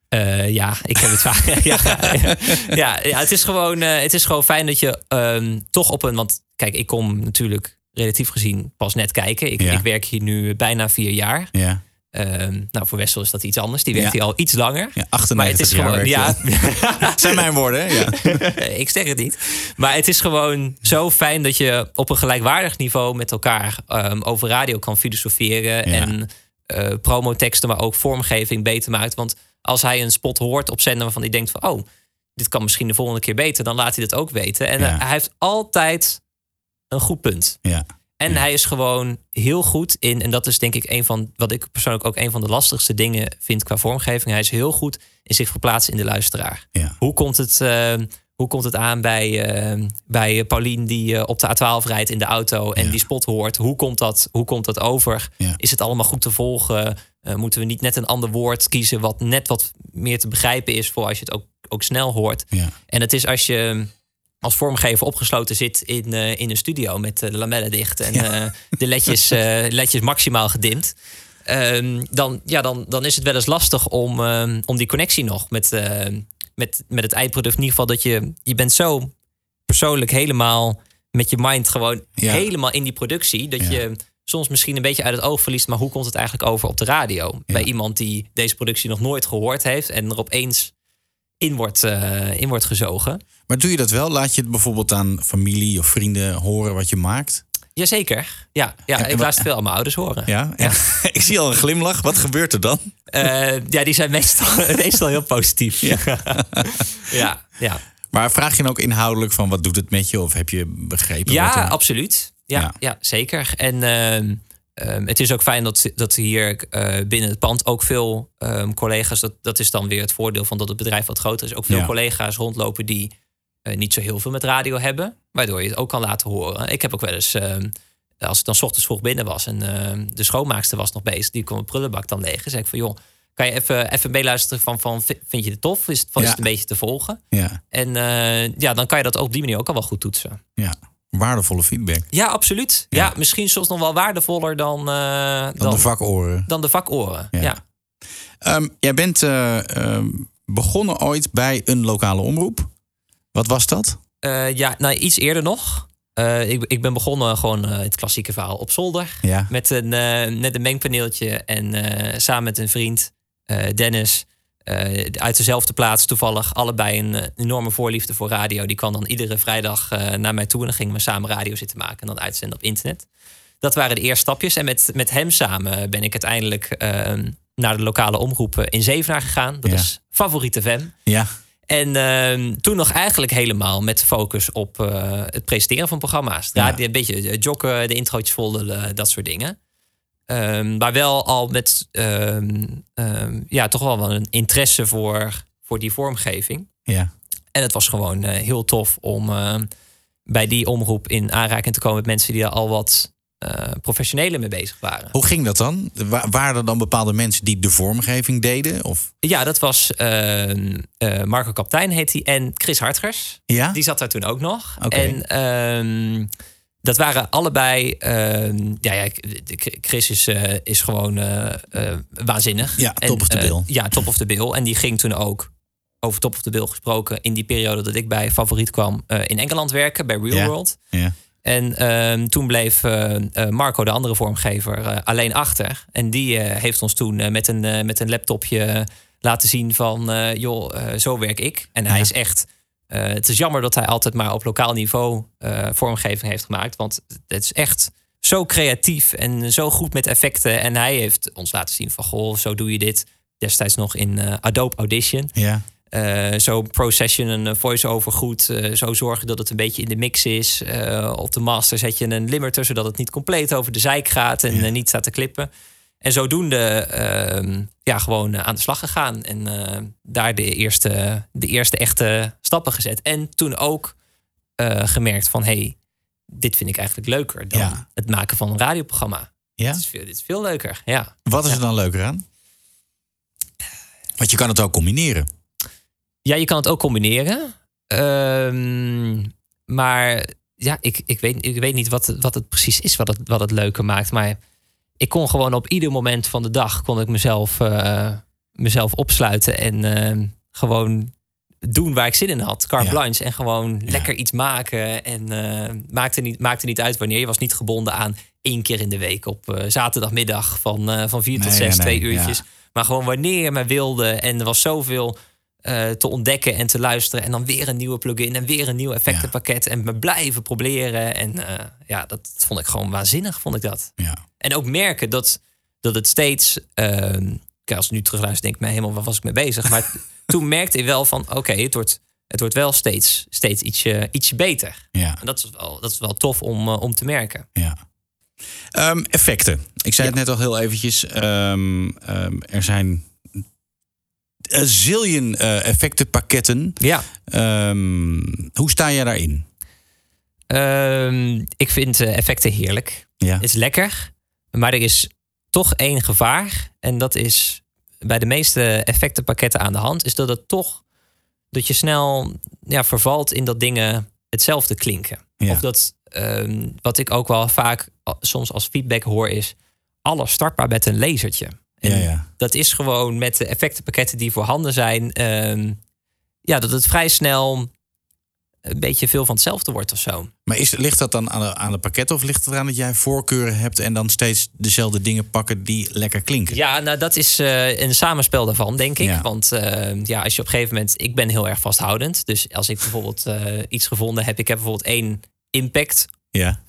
Eh, ja, ik heb het vaak. ja, ja, ja, ja, het is gewoon, eh, het is gewoon fijn dat je ehm, toch op een. Want kijk, ik kom natuurlijk relatief gezien pas net kijken. Ik, Ja. ik werk hier nu bijna vier jaar. Ja. Ehm, nou, voor Wessel is dat iets anders. Die werkt hier al iets langer. Ja, 98 maar het is jaar gewoon. Ja, zijn mijn woorden? Ja. ik zeg het niet. Maar het is gewoon zo fijn dat je op een gelijkwaardig niveau met elkaar ehm, over radio kan filosoferen. En eh promoteksten, maar ook vormgeving beter maakt. Want als hij een spot hoort op zender waarvan hij denkt van... oh, dit kan misschien de volgende keer beter, dan laat hij dat ook weten. En Ja. eh, hij heeft altijd een goed punt. Ja. En hij is gewoon heel goed in, en dat is denk ik een van wat ik persoonlijk ook een van de lastigste dingen vind qua vormgeving. Hij is heel goed in zich verplaatsen in de luisteraar. Ja. Hoe, komt het, eh, hoe komt het aan bij, eh, bij Paulien die eh, op de A12 rijdt in de auto en die spot hoort? Hoe komt dat, hoe komt dat over? Ja. Is het allemaal goed te volgen? Eh, moeten we niet net een ander woord kiezen wat net wat meer te begrijpen is voor als je het ook, ook snel hoort? Ja. En het is als je als vormgever opgesloten zit in, eh, in een studio met de lamellen dicht en de ledjes, ledjes maximaal gedimd. ehm, dan, ja, dan, dan is het wel eens lastig om, ehm, om die connectie nog met, met, met het eindproduct. In ieder geval dat je, je bent zo persoonlijk helemaal met je mind gewoon Ja. helemaal in die productie. Dat Ja. je soms misschien een beetje uit het oog verliest. Maar hoe komt het eigenlijk over op de radio? Bij iemand die deze productie nog nooit gehoord heeft en er opeens in wordt, eh, in wordt gezogen. Maar doe je dat wel? Laat je het bijvoorbeeld aan familie of vrienden horen wat je maakt? Jazeker. Ja, ja En- ik en laat het veel aan mijn ouders horen. Ja? ik zie al een glimlach. Wat gebeurt er dan? Eh, ja, die zijn meestal, meestal heel positief. Ja. ja, ja. Maar vraag je dan ook inhoudelijk van wat doet het met je? Of heb je begrepen? Ja, wat er- absoluut. Ja, ja. zeker. En ehm, ehm, het is ook fijn dat, dat hier eh, binnen het pand ook veel ehm, collega's... Dat, dat is dan weer het voordeel van dat het bedrijf wat groter is... ook veel collega's rondlopen die niet zo heel veel met radio hebben... waardoor je het ook kan laten horen. Ik heb ook wel eens... ehm, als ik dan 's ochtends vroeg binnen was en ehm, de schoonmaakster was nog bezig... die kon mijn prullenbak dan leeg. zei ik van, joh, kan je even, even meeluisteren van, van... vind je het tof? Is het, van, is Ja. het een beetje te volgen? Ja, En eh, ja, dan kan je dat op die manier ook al wel goed toetsen. ja. Waardevolle feedback. Ja, absoluut. Ja, misschien soms nog wel waardevoller dan, eh, Dan, de vakoren. dan de vakoren. Ja. Ja. Ehm, jij bent eh, begonnen ooit bij een lokale omroep. Wat was dat? Eh, ja, nou iets eerder nog. Eh, ik, ik ben begonnen gewoon eh, het klassieke verhaal op zolder. Ja. Met een, net een mengpaneeltje. En samen met een vriend, Dennis, uit dezelfde plaats toevallig. Allebei een enorme voorliefde voor radio. Die kwam dan iedere vrijdag naar mij toe. En dan gingen we samen radio zitten maken en dan uitzenden op internet. Dat waren de eerste stapjes. En met, met hem samen ben ik uiteindelijk eh, naar de lokale omroep in Zevenaar gegaan. Dat Ja. is Favoriete FM. Ja. En ehm, toen nog eigenlijk helemaal met focus op eh, het presenteren van programma's. Ja. Radio, Een beetje eh, joggen, de introotjes volgen, dat soort dingen. Ehm, maar wel al met ehm, ja, toch wel wel een interesse voor, voor die vormgeving. Ja. En het was gewoon eh, heel tof om bij die omroep in aanraking te komen met mensen die er al wat eh professioneler mee bezig waren. Hoe ging dat dan? Wa- waren er dan bepaalde mensen die de vormgeving deden? Of? Ja, dat was ehm, eh, Marco Kaptein heet hij en Chris Hartgers. Ja? Die zat daar toen ook nog. Oké. En ehm, dat waren allebei. ehm, ja, ja, Chris is, eh, is gewoon waanzinnig. Ja, En, top of the bill. ja, top of the bill. En die ging toen ook over top of the bill gesproken in die periode dat ik bij Favoriet kwam in Engeland werken bij Real Ja. World. Ja. En ehm, toen bleef eh, eh, Marco, de andere vormgever, eh, alleen achter. En die heeft ons toen met, een, met een laptopje laten zien van... joh, zo werk ik. En hij is echt... het is jammer dat hij altijd maar op lokaal niveau vormgeving heeft gemaakt. Want het is echt zo creatief en zo goed met effecten. En hij heeft ons laten zien van... goh, zo doe je dit. Destijds nog in Adobe Audition. Ja. Eh, zo procession een eh, voice-over goed. eh, zo zorgen dat het een beetje in de mix is. Op de master zet je een limiter... zodat het niet compleet over de zijk gaat en niet staat te klippen. En zodoende ehm, ja, gewoon aan de slag gegaan. En daar de eerste, de eerste echte stappen gezet. En toen ook gemerkt van... hey, dit vind ik eigenlijk leuker dan Ja. het maken van een radioprogramma. Ja? Dit, is veel, dit is veel leuker, ja. Wat is er dan leuker aan? Want je kan het ook combineren. Ja, je kan het ook combineren. Ehm, maar ja, ik, ik, weet, ik weet niet wat, het- wat het precies is wat het, wat het leuker maakt. Maar ik kon gewoon op ieder moment van de dag kon ik mezelf, eh, mezelf opsluiten en ehm, gewoon doen waar ik zin in had. Carte Ja. blanche. En gewoon lekker iets maken. En eh, maakte, niet, maakte niet uit wanneer. Je was niet gebonden aan één keer in de week op eh, zaterdagmiddag van, van vier tot zes, nee, twee nee, uurtjes. ja. Maar gewoon wanneer je maar wilde. En er was zoveel eh, te ontdekken en te luisteren. En dan weer een nieuwe plugin en weer een nieuw effectenpakket. En me blijven proberen. En eh, ja, dat vond ik gewoon waanzinnig, vond ik dat. Ja. En ook merken dat, dat het steeds... kijk, als ik nu terugluister, denk ik me helemaal... waar was ik mee bezig? Maar toen merkte ik wel van... oké, het, wordt, het wordt wel steeds, steeds ietsje, ietsje beter. Ja. En dat is wel, dat is wel tof om, eh, om te merken. Ehm, effecten. Ik zei het net al heel eventjes. ehm, er zijn zillion eh, effectenpakketten. Ja. Ehm, hoe sta jij daarin? Ehm, ik vind eh, effecten heerlijk. Ja. Het is lekker. Maar er is toch één gevaar. En dat is bij de meeste effectenpakketten aan de hand. Is dat het toch dat je snel ja, vervalt in dat dingen hetzelfde klinken. Ja. Of dat ehm, wat ik ook wel vaak soms als feedback hoor is alles startbaar met een lasertje. En Ja, ja. Dat is gewoon met de effectenpakketten die voorhanden zijn. ehm, ja, dat het vrij snel een beetje veel van hetzelfde wordt of zo. Maar is, ligt dat dan aan de, aan de pakketten of ligt het eraan dat jij voorkeuren hebt en dan steeds dezelfde dingen pakken die lekker klinken? Ja, nou dat is eh, een samenspel daarvan, denk ik. Ja. Want eh, ja, als je op een gegeven moment... Ik ben heel erg vasthoudend. Dus als ik bijvoorbeeld eh, iets gevonden heb... Ik heb bijvoorbeeld één impact Ja.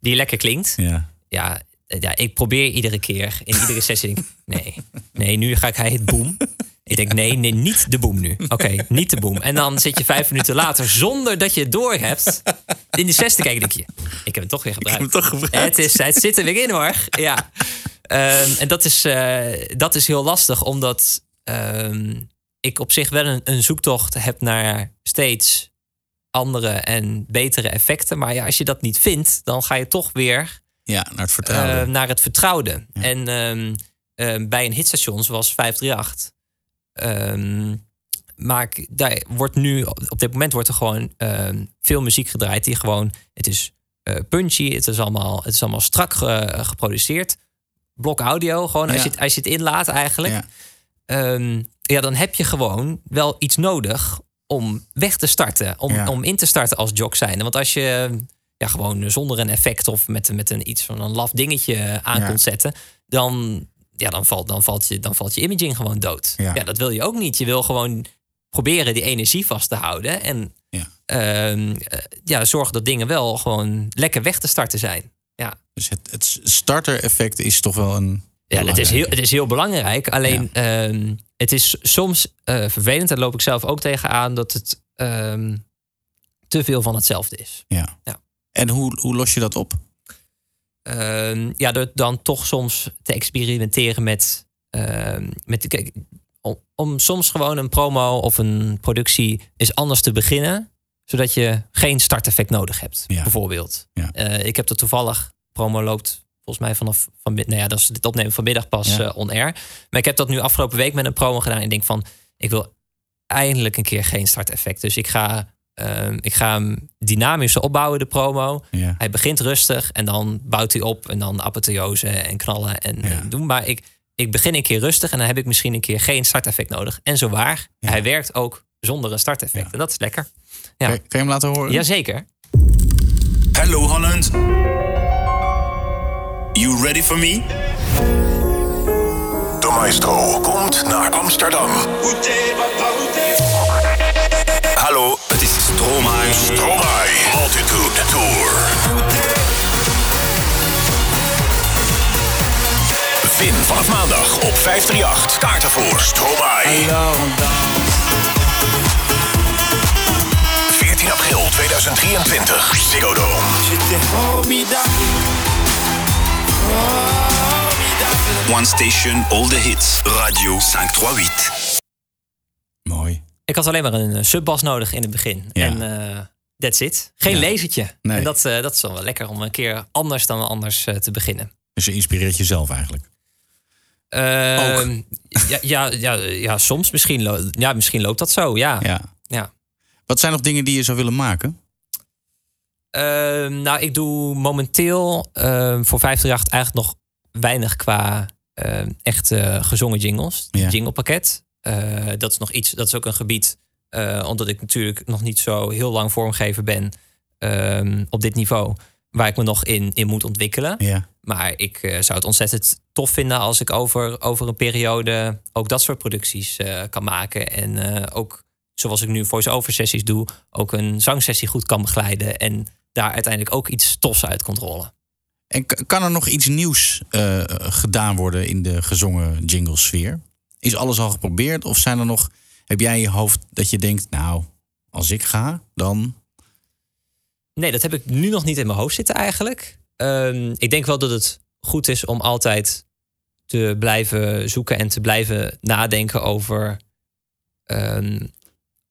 die lekker klinkt. Ja. Ja, ja ik probeer iedere keer, in iedere sessie... denk ik, nee, nee, nu ga ik hij het boom. Ik denk, nee, nee, niet de boom nu. Oké, niet de boom. En dan zit je vijf minuten later, zonder dat je het door hebt... in die zesde kijken, denk je... Ik heb het toch weer gebruikt. hem toch gebruikt. Het, is, het zit er weer in, hoor. Ja. Ehm, en dat is, eh, dat is heel lastig, omdat ehm, ik op zich wel een, een zoektocht heb naar steeds andere en betere effecten. Maar ja, als je dat niet vindt, dan ga je toch weer Ja, naar het vertrouwen. eh, naar het vertrouwde. En ehm, ehm, bij een hitstation zoals 538. ehm maar daar wordt nu, op dit moment wordt er gewoon veel muziek gedraaid die gewoon, het is eh, punchy, het is allemaal, het is allemaal strak ge- geproduceerd. Blok audio, gewoon als, je het, als je het inlaat eigenlijk. Ja. Ja, dan heb je gewoon wel iets nodig om weg te starten. Om, Ja. om in te starten als jock zijn. Want als je ja, gewoon zonder een effect of met, met een iets van een laf dingetje aan Ja. kunt zetten, dan, ja, dan, valt, dan, valt je, dan valt je imaging gewoon dood. Ja. Ja. dat wil je ook niet. Je wil gewoon proberen die energie vast te houden. En Ja. ehm, eh, ja, zorgen dat dingen wel gewoon lekker weg te starten zijn. Ja. Dus het, het starter-effect is toch wel een. Ja, het is, heel, het is heel belangrijk. Alleen ehm, het is soms eh, vervelend. Daar loop ik zelf ook tegenaan dat het ehm, te veel van hetzelfde is. Ja. En hoe, hoe los je dat op? Ehm, ja, door dan toch soms te experimenteren met. ehm, met kijk, om, om soms gewoon een promo of een productie is anders te beginnen, zodat je geen starteffect nodig hebt. Ja. Bijvoorbeeld. Ja. Eh, ik heb dat toevallig. Promo loopt volgens mij vanaf van, nou ja, dat is dit opnemen vanmiddag pas Ja. eh, on air. Maar ik heb dat nu afgelopen week met een promo gedaan. En ik denk van, ik wil eindelijk een keer geen starteffect. Dus ik ga, ehm, ik ga hem dynamischer opbouwen, de promo. Ja. Hij begint rustig en dan bouwt hij op en dan apotheose en knallen en, en doen. Maar ik, ik begin een keer rustig en dan heb ik misschien een keer geen starteffect nodig. En zo waar, hij werkt ook zonder een starteffect. En dat is lekker. Ja. Kan, je- kan je hem laten horen? Jazeker. Hello Holland. You ready for me? De maestro komt naar Amsterdam. Hallo, het is Stromae. Stromae Altitude Tour. Win vanaf maandag op 538. Kaarten voor Stromae. 14 april 2023. Ziggo Dome. One Station, all the hits. Radio 538. Ik had alleen maar een eh, subbas nodig in het begin. Ja. En eh that's it. Geen Ja. lasertje. Nee. En dat, eh, dat is dan wel lekker om een keer anders dan anders te beginnen. Dus je inspireert jezelf eigenlijk. Ehm, ja, ja, ja, ja, soms misschien, ja, misschien loopt dat zo, ja. Ja. ja. Wat zijn nog dingen die je zou willen maken? Ehm, nou, ik doe momenteel ehm, voor 538 eigenlijk nog weinig qua echt eh, gezongen jingles. Ja. Jinglepakket. Eh, dat is nog iets, dat is ook een gebied, eh, omdat ik natuurlijk nog niet zo heel lang vormgever ben ehm, op dit niveau, waar ik me nog in, in moet ontwikkelen. Ja. Maar ik eh, zou het ontzettend tof vinden als ik over, over een periode ook dat soort producties kan maken. En ook, zoals ik nu voice-over sessies doe, ook een zangsessie goed kan begeleiden. En daar uiteindelijk ook iets tofs uit kan rollen. En kan er nog iets nieuws gedaan worden in de gezongen jingle sfeer? Is alles al geprobeerd? Of zijn er nog, heb jij in je hoofd dat je denkt, nou, als ik ga, dan. Nee, dat heb ik nu nog niet in mijn hoofd zitten eigenlijk. Ehm, ik denk wel dat het goed is om altijd te blijven zoeken en te blijven nadenken over, ehm,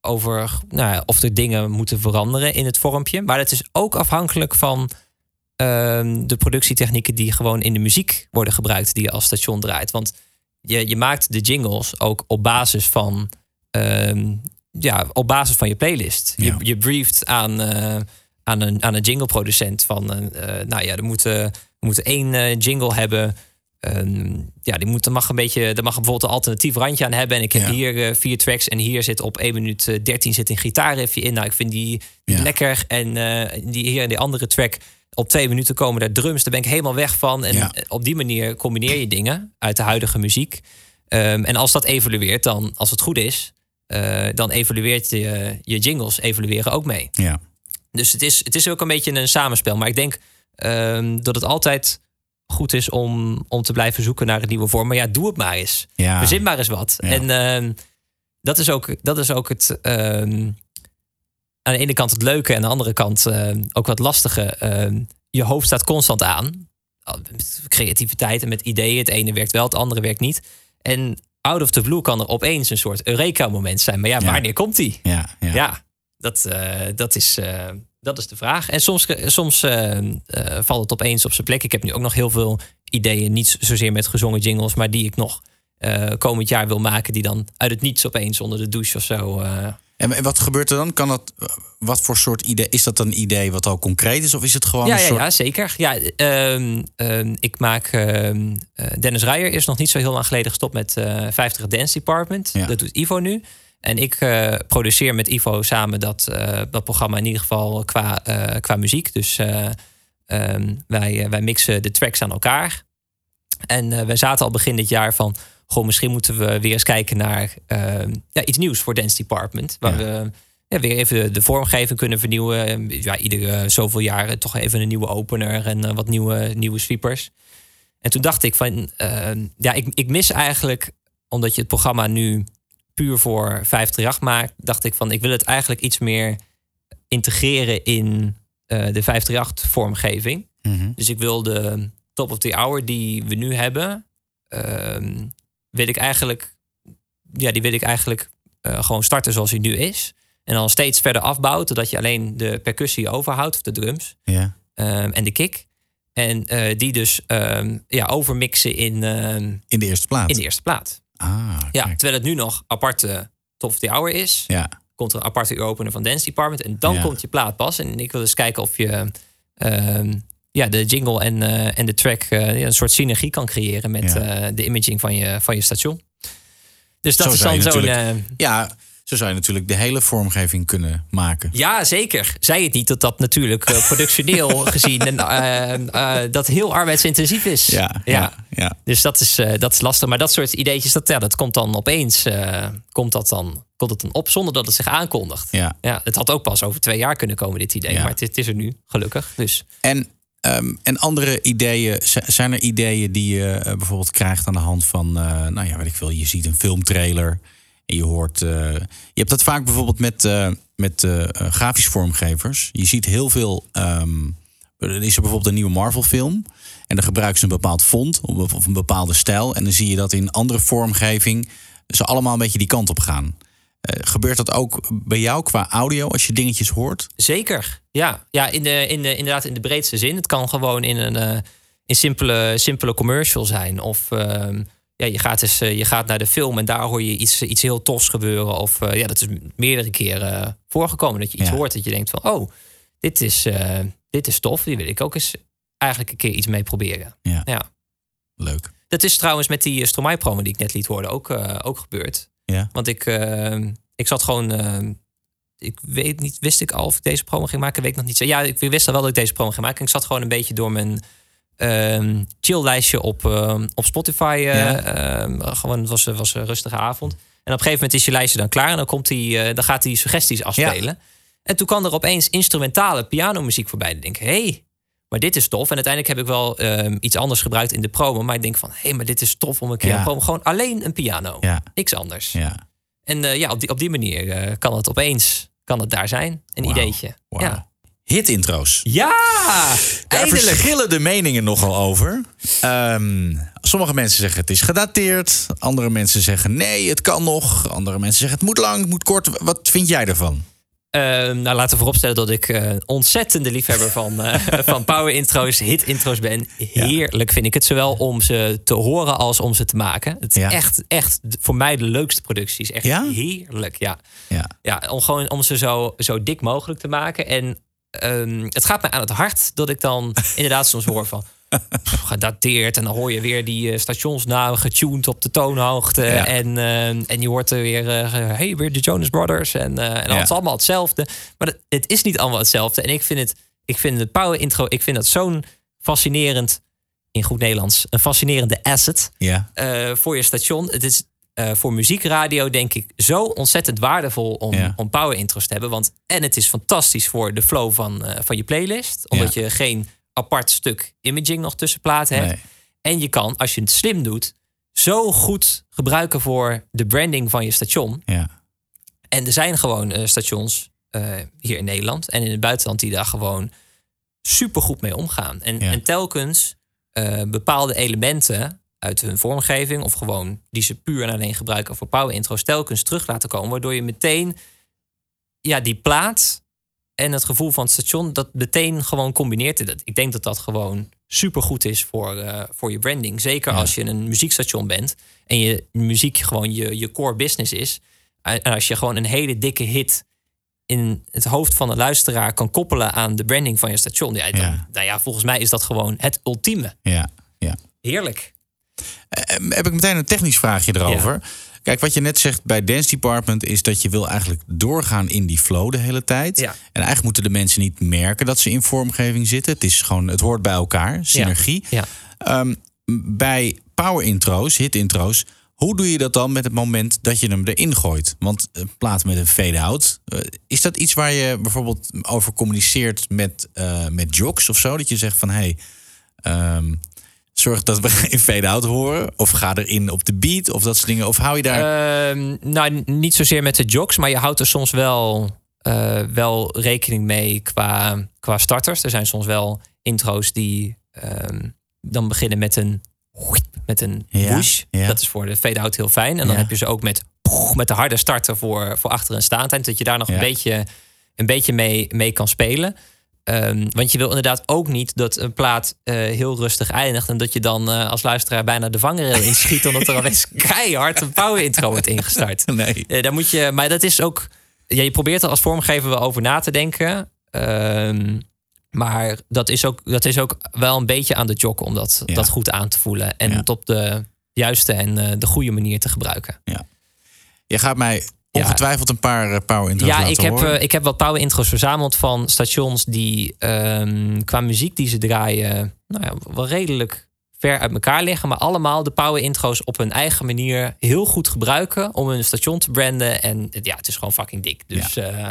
over nou ja, of er dingen moeten veranderen in het vormpje. Maar het is ook afhankelijk van ehm, de productietechnieken die gewoon in de muziek worden gebruikt, die je als station draait. Want je, je maakt de jingles ook op basis van, ehm, ja, op basis van je playlist. Je, je brieft aan, eh, aan, een, aan een jingleproducent van, eh, eh, nou ja, er moet, we moeten één jingle hebben. Ehm, ja, die moet, er mag een beetje, er mag bijvoorbeeld een alternatief randje aan hebben. En ik heb hier vier tracks en hier zit op 1 minuut eh, 13 zit een gitaarriffje in. Nou, ik vind die lekker. En die hier in die andere track op twee minuten komen daar drums. Daar ben ik helemaal weg van. En Ja. eh, op die manier combineer je dingen uit de huidige muziek. Ehm, en als dat evolueert, dan als het goed is, eh, dan evolueert je, je jingles evolueren ook mee. Ja. Dus het is, het is ook een beetje een samenspel. Maar ik denk ehm, dat het altijd goed is om, om te blijven zoeken naar een nieuwe vorm. Maar ja, doe het maar eens. Ja. Verzin maar eens wat. Ja. En ehm, dat, is ook, dat is ook het... aan de ene kant het leuke en aan de andere kant ehm, ook wat lastige. Ehm, je hoofd staat constant aan. Met creativiteit en met ideeën. Het ene werkt wel, het andere werkt niet. En out of the blue kan er opeens een soort Eureka-moment zijn. Maar ja, Ja. wanneer komt die? Ja, ja. Ja, dat, eh, dat, is, eh, dat is de vraag. En soms, soms eh, eh, valt het opeens op zijn plek. Ik heb nu ook nog heel veel ideeën, niet zozeer met gezongen jingles, maar die ik nog eh, komend jaar wil maken, die dan uit het niets opeens onder de douche of zo. Eh, En wat gebeurt er dan? Kan dat, wat voor soort idee? Is dat een idee wat al concreet is? Of is het gewoon ja, een ja, soort... ja, zeker. Ja, ehm, ehm, ik maak. ehm, eh, Dennis Rijer is nog niet zo heel lang geleden gestopt met eh 50 Dance Department. Ja. Dat doet Ivo nu. En ik eh, produceer met Ivo samen dat, eh, dat programma in ieder geval qua, eh, qua muziek. Dus eh, wij, eh, wij mixen de tracks aan elkaar. En eh, we zaten al begin dit jaar van... Misschien moeten we weer eens kijken naar ehm, ja, iets nieuws voor Dance Department. Waar we ja, weer even de, vormgeving kunnen vernieuwen. Ja, iedere zoveel jaren toch even een nieuwe opener en eh, wat nieuwe, nieuwe sweepers. En toen dacht ik van, eh, ja, ik, ik mis eigenlijk, omdat je het programma nu puur voor 538 maakt, dacht ik van, ik wil het eigenlijk iets meer integreren in eh, de 538 vormgeving. Mhm. Dus ik wil de top of the hour die we nu hebben, ehm, wil ik eigenlijk, ja, die wil ik eigenlijk eh, gewoon starten zoals hij nu is. En dan steeds verder afbouwen, totdat je alleen de percussie overhoudt, of de drums Ja. ehm, en de kick. En eh, die dus ehm, ja, overmixen in, ehm, In de eerste plaats? in de eerste plaat. Ah, Ja, terwijl het nu nog aparte top of the hour is. Ja. Komt er een aparte uur opener van Dance Department. En dan Ja. komt je plaat pas. En ik wil eens kijken of je ja, de jingle en, eh, en de track eh, een soort synergie kan creëren met Ja. eh, de imaging van je, van je station. Dus dat Zo is dan zo'n. Ja, zo zou je natuurlijk de hele vormgeving kunnen maken. Ja, zeker. Zei het niet dat dat natuurlijk productioneel gezien en, dat heel arbeidsintensief is. Ja, ja, ja. Dus dat is, dat is lastig. Maar dat soort ideetjes, dat, ja, dat komt dan opeens komt dat dan, komt het dan op zonder dat het zich aankondigt. Ja. Ja, het had ook pas over twee jaar kunnen komen, dit idee. Ja. Maar het, het is er nu, gelukkig. Dus En, ehm, en andere ideeën, zijn er ideeën die je eh, bijvoorbeeld krijgt aan de hand van, eh, nou ja, weet ik veel, je ziet een filmtrailer en je hoort, eh, je hebt dat vaak bijvoorbeeld met, eh, met grafisch vormgevers. Je ziet heel veel, er is er bijvoorbeeld een nieuwe Marvel film en dan gebruiken ze een bepaald font of een bepaalde stijl en dan zie je dat in andere vormgeving ze allemaal een beetje die kant op gaan. Eh, gebeurt dat ook bij jou qua audio als je dingetjes hoort? Zeker, ja. Ja, in de, in de, inderdaad in de breedste zin. Het kan gewoon in een eh, in simpele, simpele commercial zijn. Of ehm, ja, je, gaat eens, eh, je gaat naar de film en daar hoor je iets, iets heel tofs gebeuren. Of ja, dat is meerdere keren voorgekomen. Dat je iets Ja. hoort dat je denkt van... oh, dit is, eh, dit is tof. Die wil ik ook eens eigenlijk een keer iets mee proberen. Ja. ja. Leuk. Dat is trouwens met die Stromae-promo die ik net liet horen ook, ook gebeurd. Ja. Want ik, eh, ik zat gewoon... eh, ik weet niet, wist ik al of ik deze promo ging maken? Weet ik nog niet. zo. Ja, ik wist al wel dat ik deze promo ging maken. En ik zat gewoon een beetje door mijn ehm chill-lijstje op, ehm, op Spotify. eh, Ja. ehm, gewoon, het was, een- was een rustige avond. En op een gegeven moment is je lijstje dan klaar. En dan, komt die, eh, dan gaat hij suggesties afspelen. En toen kwam er opeens instrumentale pianomuziek voorbij. Ik denk, hé, hey, maar dit is tof. En uiteindelijk heb ik wel ehm, iets anders gebruikt in de promo. Maar ik denk van, hé, hey, maar dit is tof om een keer Ja. een promo. Gewoon alleen een piano. Ja. Niks anders. Ja. En eh, ja, op die, op die manier eh, kan het opeens kan het daar zijn. Een ideetje. Wauw. Ja. Hit-intro's. ja, Daar eindelijk. verschillen de meningen nogal over. Ehm, sommige mensen zeggen het is gedateerd. Andere mensen zeggen nee, het kan nog. Andere mensen zeggen het moet lang, het moet kort. Wat vind jij ervan? Ehm, nou, laten we vooropstellen dat ik eh, ontzettende liefhebber van, eh, van power intro's, hit intro's ben. Heerlijk vind ik het, zowel om ze te horen als om ze te maken. Het is Ja. echt, echt voor mij de leukste producties. Echt Ja? heerlijk, ja. Ja. Ja, om gewoon om ze zo, zo dik mogelijk te maken. En ehm, het gaat mij aan het hart dat ik dan inderdaad soms hoor van gedateerd. En dan hoor je weer die eh, stationsnamen getuned op de toonhoogte. Ja. En, eh, en je hoort er weer, eh, hey, weer de Jonas Brothers. En, en Ja. is het allemaal hetzelfde. Maar dat- het is niet allemaal hetzelfde. En ik vind het, ik vind het power intro, ik vind dat zo'n fascinerend, in goed Nederlands, een fascinerende asset Ja. voor je station. Het is voor muziekradio denk ik zo ontzettend waardevol om, Ja. om power intros te hebben. Want en het is fantastisch voor de flow van, van je playlist. Omdat je geen apart stuk imaging nog tussen platen hebt. Nee. En je kan, als je het slim doet, zo goed gebruiken voor de branding van je station. Ja. En er zijn gewoon eh, stations eh, hier in Nederland en in het buitenland die daar gewoon super goed mee omgaan. En, Ja. en telkens eh, bepaalde elementen uit hun vormgeving of gewoon die ze puur en alleen gebruiken voor power intro's telkens terug laten komen, waardoor je meteen ja, die plaat en het gevoel van het station dat meteen gewoon combineert. Dat- Ik denk dat dat gewoon super goed is voor, eh, voor je branding. Zeker als je een muziekstation bent en je muziek gewoon je, je core business is. En als je gewoon een hele dikke hit in het hoofd van de luisteraar kan koppelen aan de branding van je station. Ja, dan, Ja. Nou ja, volgens mij is dat gewoon het ultieme. Ja. ja. Heerlijk. Eh, heb ik meteen een technisch vraagje erover. Kijk, wat je net zegt bij Dance Department is dat je wil eigenlijk doorgaan in die flow de hele tijd. Ja. En eigenlijk moeten de mensen niet merken dat ze in vormgeving zitten. Het is gewoon, het hoort bij elkaar, synergie. Ja. Ehm, bij power intro's, hit intro's, hoe doe je dat dan met het moment dat je hem erin gooit? Want een plaat met een fade-out, eh, is dat iets waar je bijvoorbeeld over communiceert met, eh met jocks of zo? Dat je zegt van, hé, hey, ehm, zorg dat we geen fade-out horen. Of ga erin op de beat of dat soort dingen. Of hou je daar... Ehm, nou, niet zozeer met de jocks, maar je houdt er soms wel, eh, wel rekening mee qua, qua starters. Er zijn soms wel intro's die ehm, dan beginnen met een, met een Ja, whoosh. ja. Dat is voor de fade-out heel fijn. En dan Ja. heb je ze ook met, met de harde starter voor, voor achter een staandtijd. Dat je daar nog een beetje, een beetje mee, mee kan spelen. Ehm, want je wil inderdaad ook niet dat een plaat eh, heel rustig eindigt. En dat je dan eh, als luisteraar bijna de vangrail inschiet. omdat er opeens keihard een power intro wordt ingestart. Nee. Daar moet je, maar dat is ook. Ja, je probeert er als vormgever wel over na te denken. Ehm, maar dat is, ook, dat is ook wel een beetje aan de jock om dat, Ja. dat goed aan te voelen. En Ja. het op de juiste en de goede manier te gebruiken. Je gaat mij ongetwijfeld een paar eh, power intro's Ja, ik heb, eh, ik heb wat power intro's verzameld van stations die ehm, qua muziek die ze draaien, nou ja, wel redelijk ver uit elkaar liggen. Maar allemaal de power intro's op hun eigen manier heel goed gebruiken om hun station te branden. En ja, het is gewoon fucking dik. Dus eh,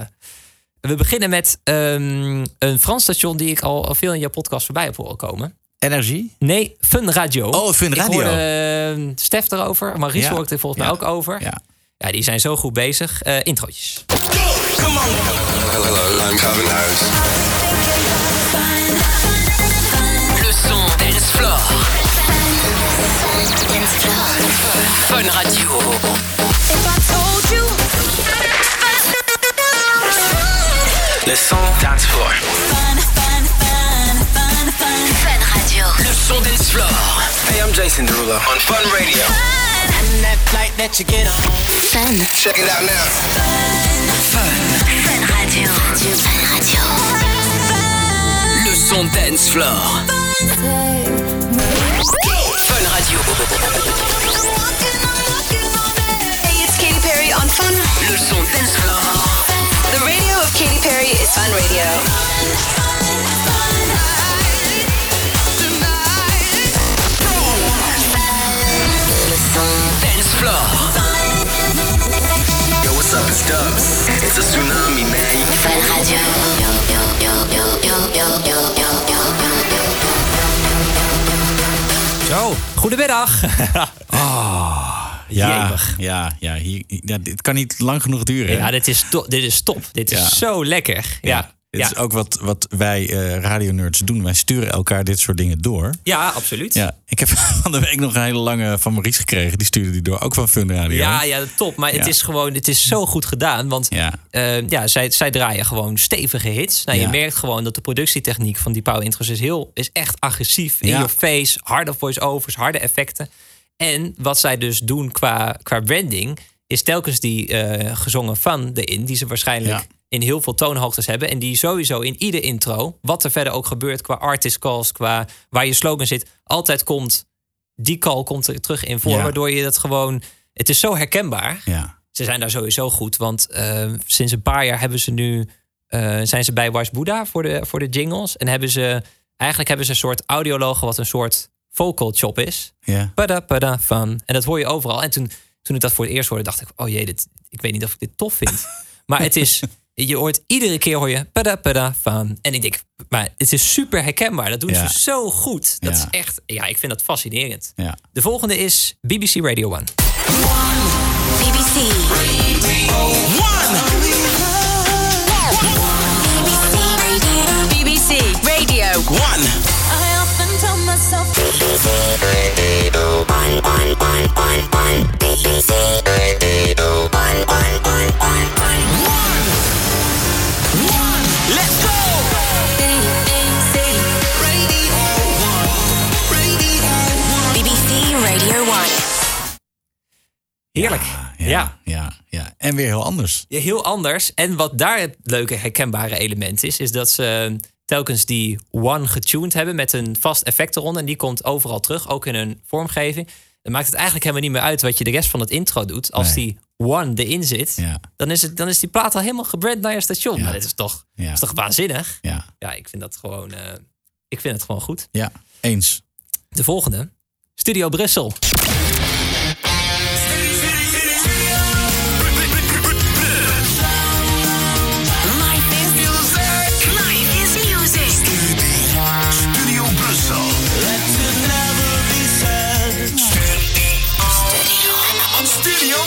we beginnen met ehm, een Frans station die ik al, al veel in jouw podcast voorbij heb horen komen. Energie? Nee, Fun Radio. Oh, Fun Ik Radio. hoorde eh, Stef erover. Maries Ja. hoort er volgens mij Ja. ook over. Ja. Ja, die zijn zo goed bezig. Eh introotjes. Hello, I'm Calvin Harris. Le son Dance Floor. Fun Radio. Le son Dance Floor. Son Dance Floor. Hey, I'm Jason Derulo on Fun Radio. And that flight that you get on. Fun. Check it out now. Fun Radio. Fun Radio. Le son Dance Floor. Fun Radio. Hey, it's Katy Perry on Fun. Le son dance floor. The radio of Katy Perry is Fun Radio. Dance floor. Yo, what's up? It's Dubs. It's a tsunami, man. Fun Radio. Zo, goedemiddag. Ja, Jemig. ja, ja, hier, ja, dit kan niet lang genoeg duren. hè? Ja, dit is, to- dit is top. Dit is Ja. zo lekker. Ja, Ja, dit ja. is ook wat, wat wij eh radionerds doen. Wij sturen elkaar dit soort dingen door. ja absoluut. Ja, ik heb van de week nog een hele lange van Maurice gekregen. Die stuurde die door, ook van Fun Radio. Ja, ja, top. Maar het is gewoon, het is zo goed gedaan. Want Ja. eh, ja, zij, zij draaien gewoon stevige hits. Nou. Je merkt gewoon dat de productietechniek van die power intros is, heel, is echt agressief. In your face, harde voice-overs, harde effecten. En wat zij dus doen qua, qua branding, is telkens die eh, gezongen van erin, die ze waarschijnlijk Ja. In heel veel toonhoogtes hebben. En die sowieso in ieder intro, wat er verder ook gebeurt qua artist calls, qua waar je slogan zit, altijd komt, die call komt er terug in voor. Ja. Waardoor je dat gewoon, het is zo herkenbaar. Ja. Ze zijn daar sowieso goed, want eh, sinds een paar jaar hebben ze nu, eh, zijn ze bij Wars Buddha voor de, voor de jingles. En hebben ze, eigenlijk hebben ze een soort audiologo wat een soort vocal chop is. Ja. Pada, pada, van. En dat hoor je overal. En toen, toen ik dat voor het eerst hoorde, dacht ik, oh jee, dit, ik weet niet of ik dit tof vind. maar het is, je hoort iedere keer hoor je pada pada van. En ik denk, maar het is super herkenbaar. Dat doen ze zo goed. Dat is echt, ja, ik vind dat fascinerend. Ja. De volgende is BBC Radio 1. BBC. Radio One. 1. BBC Radio 1, 1. Heerlijk. Ja, ja. ja, ja. En weer heel anders. Ja, heel anders. En wat daar het leuke herkenbare element is, is dat ze telkens die one getuned hebben met een vast effect eronder. En die komt overal terug, ook in hun vormgeving. Dan maakt het eigenlijk helemaal niet meer uit wat je de rest van het intro doet. Als Nee. die one erin zit, Ja. dan, is het, dan is die plaat al helemaal gebrand naar je station. Ja. Maar dit is toch, Ja. is toch waanzinnig? Ja, Ja, ik vind dat gewoon, eh, ik vind het gewoon goed. ja. eens. De volgende, Studio Brussel.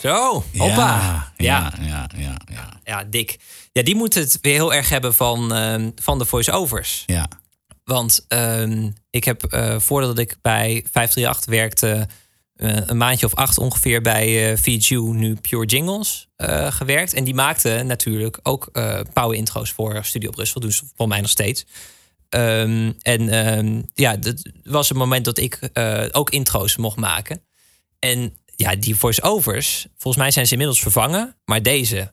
Zo, hoppa. Ja, ja, ja, ja. ja, dik. Ja, die moeten het weer heel erg hebben van, ehm, van de voice-overs. ja. Want ehm, ik heb eh, voordat ik bij 538 werkte, eh, een maandje of acht ongeveer bij eh VGU, nu Pure Jingles, eh, gewerkt. En die maakten natuurlijk ook eh power intro's voor Studio Brussel. Ze voor mij nog steeds. Ehm, en ja, dat was een moment dat ik eh, ook intro's mocht maken. En ja, die voice-overs, volgens mij zijn ze inmiddels vervangen. Maar deze,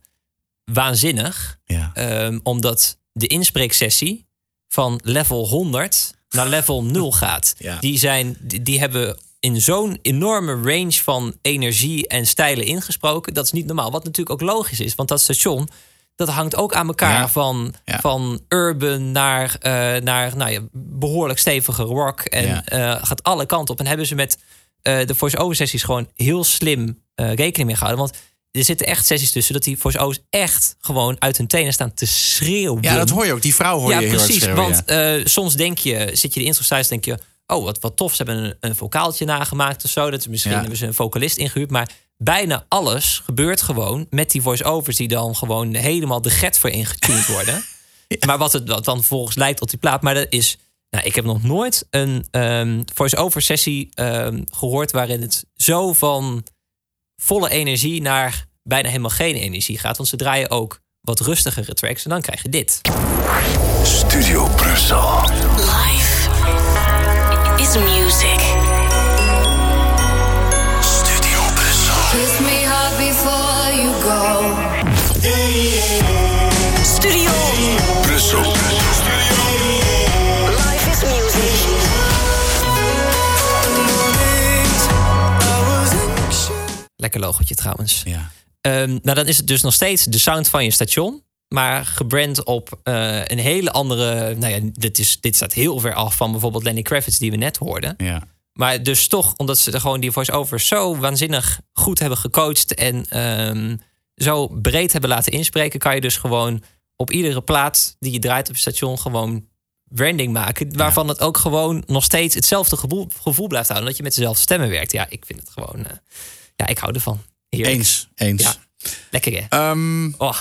waanzinnig. Ja. Ehm, omdat de inspreeksessie van level 100 naar level 0 gaat. Ja. Die, zijn, die, die hebben in zo'n enorme range van energie en stijlen ingesproken. Dat is niet normaal. Wat natuurlijk ook logisch is, want dat station... Dat hangt ook aan elkaar Ja. van, Ja. van urban naar, eh, naar nou ja, behoorlijk stevige rock. En eh, gaat alle kanten op. En hebben ze met eh, de voice-over sessies gewoon heel slim eh, rekening mee gehouden. Want er zitten echt sessies tussen dat die voice-overs echt gewoon uit hun tenen staan te schreeuwen. Ja, dat hoor je ook. Die vrouw hoor ja, je heel hard precies. schreeuwen, Want ja. eh, soms denk je, zit je de intro thuis, denk je, oh, wat, wat tof, ze hebben een, een vocaaltje nagemaakt of zo. Dat is misschien Ja. hebben ze een vocalist ingehuurd. Maar bijna alles gebeurt gewoon met die voice-overs... die dan gewoon helemaal de get voor ingetuned worden. Maar wat het wat dan vervolgens lijkt op die plaat. Maar dat is... Nou, ik heb nog nooit een ehm, voice-over sessie ehm, gehoord... waarin het zo van volle energie naar bijna helemaal geen energie gaat. Want ze draaien ook wat rustigere tracks en dan krijg je dit. Studio Brussel. Life is music. Lekker logotje trouwens. Ja. Ehm, nou, dan is het dus nog steeds de sound van je station. Maar gebrand op eh, een hele andere. Nou ja, dit, is, dit staat heel ver af van bijvoorbeeld Lenny Kravitz, die we net hoorden. Ja. Maar dus toch, omdat ze er gewoon die voice-overs zo waanzinnig goed hebben gecoacht. en ehm, zo breed hebben laten inspreken. kan je dus gewoon op iedere plaat die je draait op het station. gewoon branding maken. Waarvan het ook gewoon nog steeds hetzelfde gevoel, gevoel blijft houden. Dat je met dezelfde stemmen werkt. Ja, ik vind het gewoon. eh, ja, ik hou ervan. Heerlijk. Eens, eens. Ja, lekker hè. Ehm, Oh,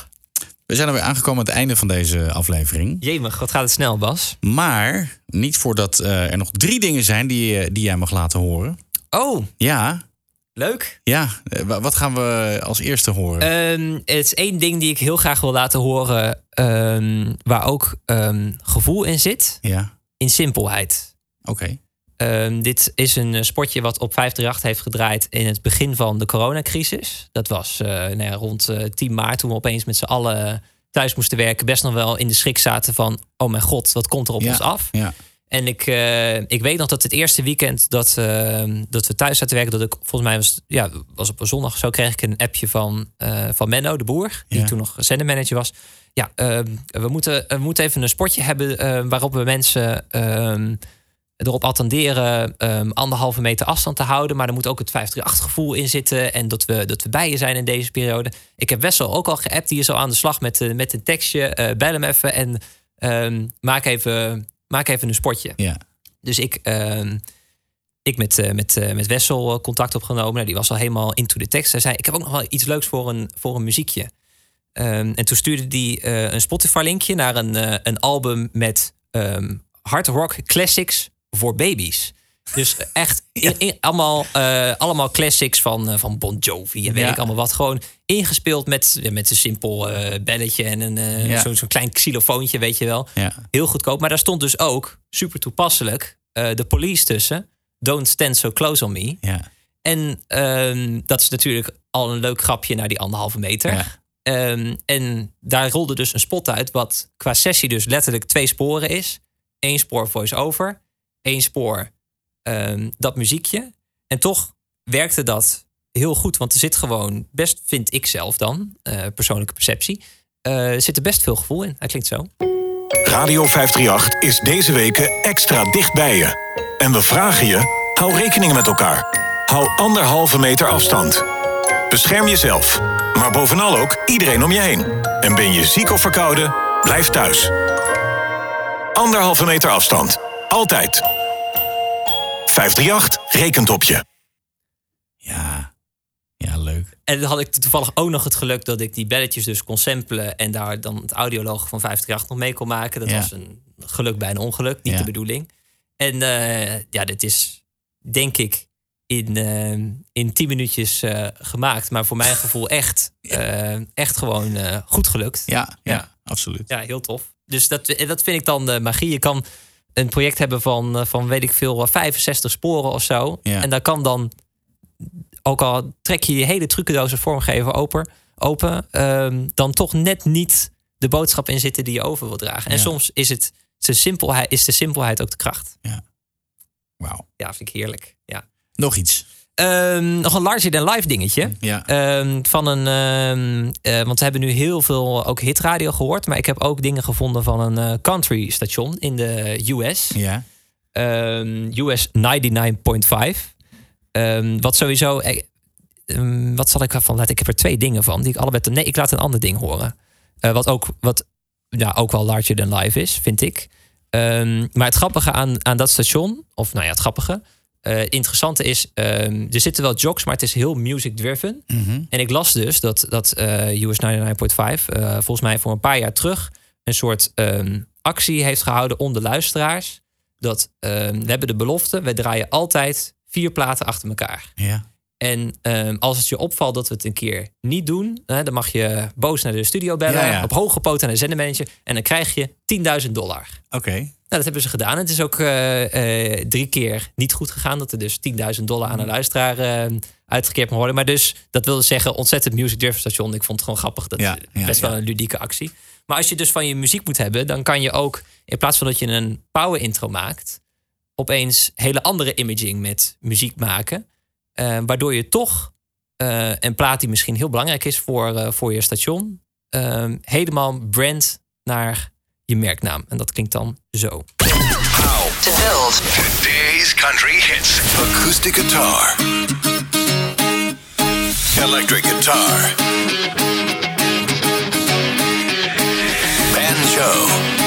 we zijn alweer aangekomen aan het einde van deze aflevering. jemig, wat gaat het snel, Bas? Maar niet voordat eh, er nog drie dingen zijn die, eh, die jij mag laten horen. Oh, Ja, leuk. ja. Eh, wa- wat gaan we als eerste horen? Ehm, het is één ding die ik heel graag wil laten horen. ehm, waar ook gevoel in zit. ja, In simpelheid. oké. Ehm, dit is een eh, sportje wat op 538 heeft gedraaid in het begin van de coronacrisis. Dat was eh, nou ja, rond eh 10 maart toen we opeens met z'n allen thuis moesten werken. Best nog wel in de schrik zaten van, oh mijn god, wat komt er op Ja, ons af? Ja, En ik, ik weet nog dat het eerste weekend dat, eh, dat we thuis zaten werken, dat ik volgens mij was, ja, was op een zondag zo, kreeg ik een appje van, van Menno, de boer, die toen nog zendermanager was. Ja, ehm, we, moeten, we moeten even een sportje hebben waarop we mensen ehm, erop attenderen ehm, anderhalve meter afstand te houden. Maar er moet ook het 538 gevoel in zitten. En dat we, dat we bij je zijn in deze periode. Ik heb Wessel ook al geappt. Die is al aan de slag met, eh, met een tekstje. Bel hem even en ehm, maak, even, maak even een sportje. ja. Dus ik, ehm, ik met, eh, met, met Wessel contact opgenomen. Nou, die was al helemaal into de tekst. Hij zei, ik heb ook nog wel iets leuks voor een, voor een muziekje. En toen stuurde hij eh, een Spotify-linkje naar een, een album met hard rock classics voor baby's. Dus echt in- in- allemaal, eh, allemaal classics van, eh, van Bon Jovi en weet Ja. ik allemaal wat. Gewoon ingespeeld met, met een simpel eh, belletje en een, Ja. zo'n zo'n klein xylofoontje, weet je wel. ja. Heel goedkoop. Maar daar stond dus ook, super toepasselijk, de police tussen. Don't stand so close on me. ja. En ehm, dat is natuurlijk al een leuk grapje naar die anderhalve meter. Ehm, en daar rolde dus een spot uit, wat qua sessie dus letterlijk twee sporen is. Eén spoor voice-over, één spoor ehm, dat muziekje. En toch werkte dat heel goed, want er zit gewoon best, vind ik zelf dan, eh, persoonlijke perceptie, eh, zit er best veel gevoel in. Hij klinkt zo. Radio 538 is deze weken extra dicht bij je. En we vragen je, hou rekening met elkaar. Hou anderhalve meter afstand. Bescherm jezelf, maar bovenal ook iedereen om je heen. En ben je ziek of verkouden, blijf thuis. Anderhalve meter afstand. Altijd. 538 rekent op je. Ja, ja, leuk. En dan had ik toevallig ook nog het geluk dat ik die belletjes dus kon samplen en daar dan het audioloog van 538 nog mee kon maken. Dat Ja. was een geluk bij een ongeluk, niet Ja. de bedoeling. En eh, ja, dit is denk ik in, eh, in 10 minuutjes eh, gemaakt, maar voor mijn gevoel echt, eh, echt gewoon eh, goed gelukt. Ja, ja, Ja. absoluut. Ja, heel tof. Dus dat, dat vind ik dan de magie. Je kan een project hebben van, eh, van weet ik veel, eh, 65 sporen of zo. Ja. En daar kan dan, ook al trek je je hele trucendoos als vormgever open, open ehm, dan toch net niet de boodschap in zitten die je over wil dragen. En Ja. soms is, het, de simpelheid, is de simpelheid ook de kracht. Wauw. Ja, vind ik heerlijk. Ja. Nog iets. Ehm, nog een larger than life dingetje. Ja. Ehm, van een, ehm, eh, want we hebben nu heel veel ook hitradio gehoord. Maar ik heb ook dingen gevonden van een eh, country station in de US. Ja. US 99.5. Ehm, wat sowieso... eh, wat zal ik ervan laten? Ik heb er twee dingen van. Die ik allebei... Nee, ik laat een ander ding horen. Wat ook, wat, ja, ook wel larger than life is, vind ik. Maar het grappige aan, aan dat station, of nou ja, het grappige, eh interessante is, ehm, er zitten wel jocks, maar het is heel music-driven. Mhm. En ik las dus dat, dat eh, US 99.5 eh, volgens mij voor een paar jaar terug een soort ehm, actie heeft gehouden onder luisteraars. Dat ehm, we hebben de belofte, we draaien altijd vier platen achter elkaar. Ja. En ehm, als het je opvalt dat we het een keer niet doen, hè, dan mag je boos naar de studio bellen, Ja, ja. op hoge poten naar de zendermanager en dan krijg je 10.000 dollar. Oké. Nou, dat hebben ze gedaan. Het is ook eh, eh, drie keer niet goed gegaan. Dat er dus 10.000 dollar aan een luisteraar eh, uitgekeerd mag worden. Maar dus, dat wilde zeggen, ontzettend music driven station. Ik vond het gewoon grappig. Dat Ja, best wel een ludieke actie. Maar als je dus van je muziek moet hebben, dan kan je ook, in plaats van dat je een power intro maakt, opeens hele andere imaging met muziek maken. Eh, waardoor je toch eh, een plaat die misschien heel belangrijk is voor, eh, voor je station, eh, helemaal brand naar je merknaam. En dat klinkt dan zo. Today's country hits. Acoustic guitar. Electric guitar. Banjo.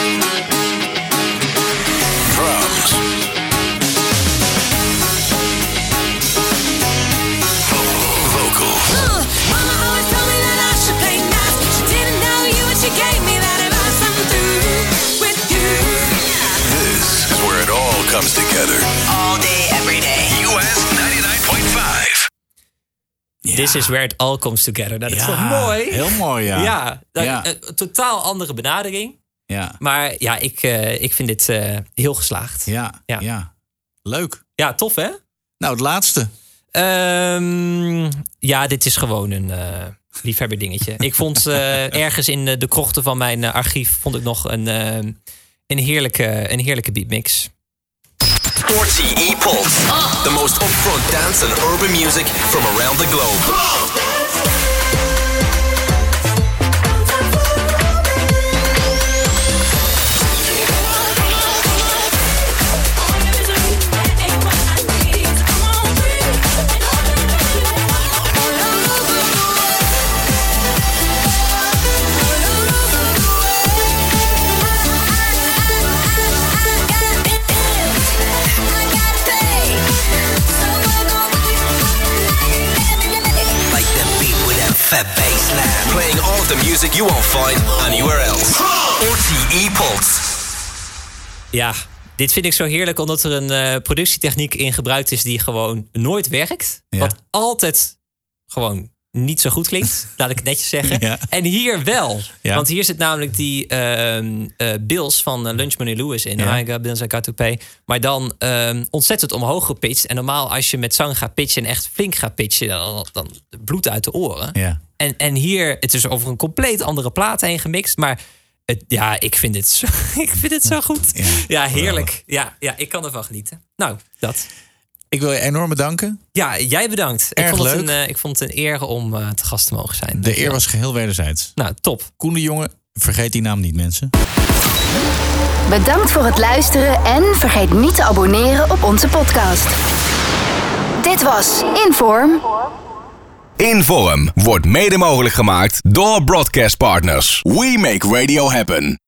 Comes together. All day, every day. US 99.5. This is where it all comes together. Nou, dat is Ja, toch mooi? heel mooi, ja. Ja, dat- Ja. een totaal andere benadering. Ja. Maar ja, ik, eh, ik vind dit eh, heel geslaagd. Ja, ja. Leuk. Ja, tof hè? Nou, het laatste. Ehm, ja, dit is gewoon een eh liefhebber dingetje. Ik vond eh, ergens in de, krochten van mijn archief vond ik nog een, een, heerlijke, een heerlijke beatmix. RTE Pulse, uh-huh. the most upfront dance and urban music from around the globe. The music you won't find anywhere else. RTE Pulse. Ja, dit vind ik zo heerlijk omdat er een eh, productietechniek in gebruikt is die gewoon nooit werkt. Ja. Wat altijd gewoon niet zo goed klinkt, laat ik het netjes zeggen. Ja. En hier wel. Ja. Want hier zit namelijk die ehm, eh, Bills van eh, Lunch Money Lewis in. Ja. I bills, I got to pay. Maar dan ehm, ontzettend omhoog gepitcht. En normaal als je met zang gaat pitchen en echt flink gaat pitchen, dan, dan bloed uit de oren. Ja. En, en hier, het is over een compleet andere plaat heen gemixt. Maar het, ja, ik vind het zo, ik vind het zo goed. Ja, heerlijk. Ja, ja, ik kan ervan genieten. Nou, dat. Ik wil je enorm bedanken. Ja, jij bedankt. Erg ik, vond het leuk. een, eh, ik vond het een eer om eh, te gast te mogen zijn. De eer was geheel wederzijds. Nou, top. Koen de Jonge, vergeet die naam niet, mensen. Bedankt voor het luisteren en vergeet niet te abonneren op onze podcast. Dit was Inform. Inform wordt mede mogelijk gemaakt door Broadcast Partners. We make radio happen.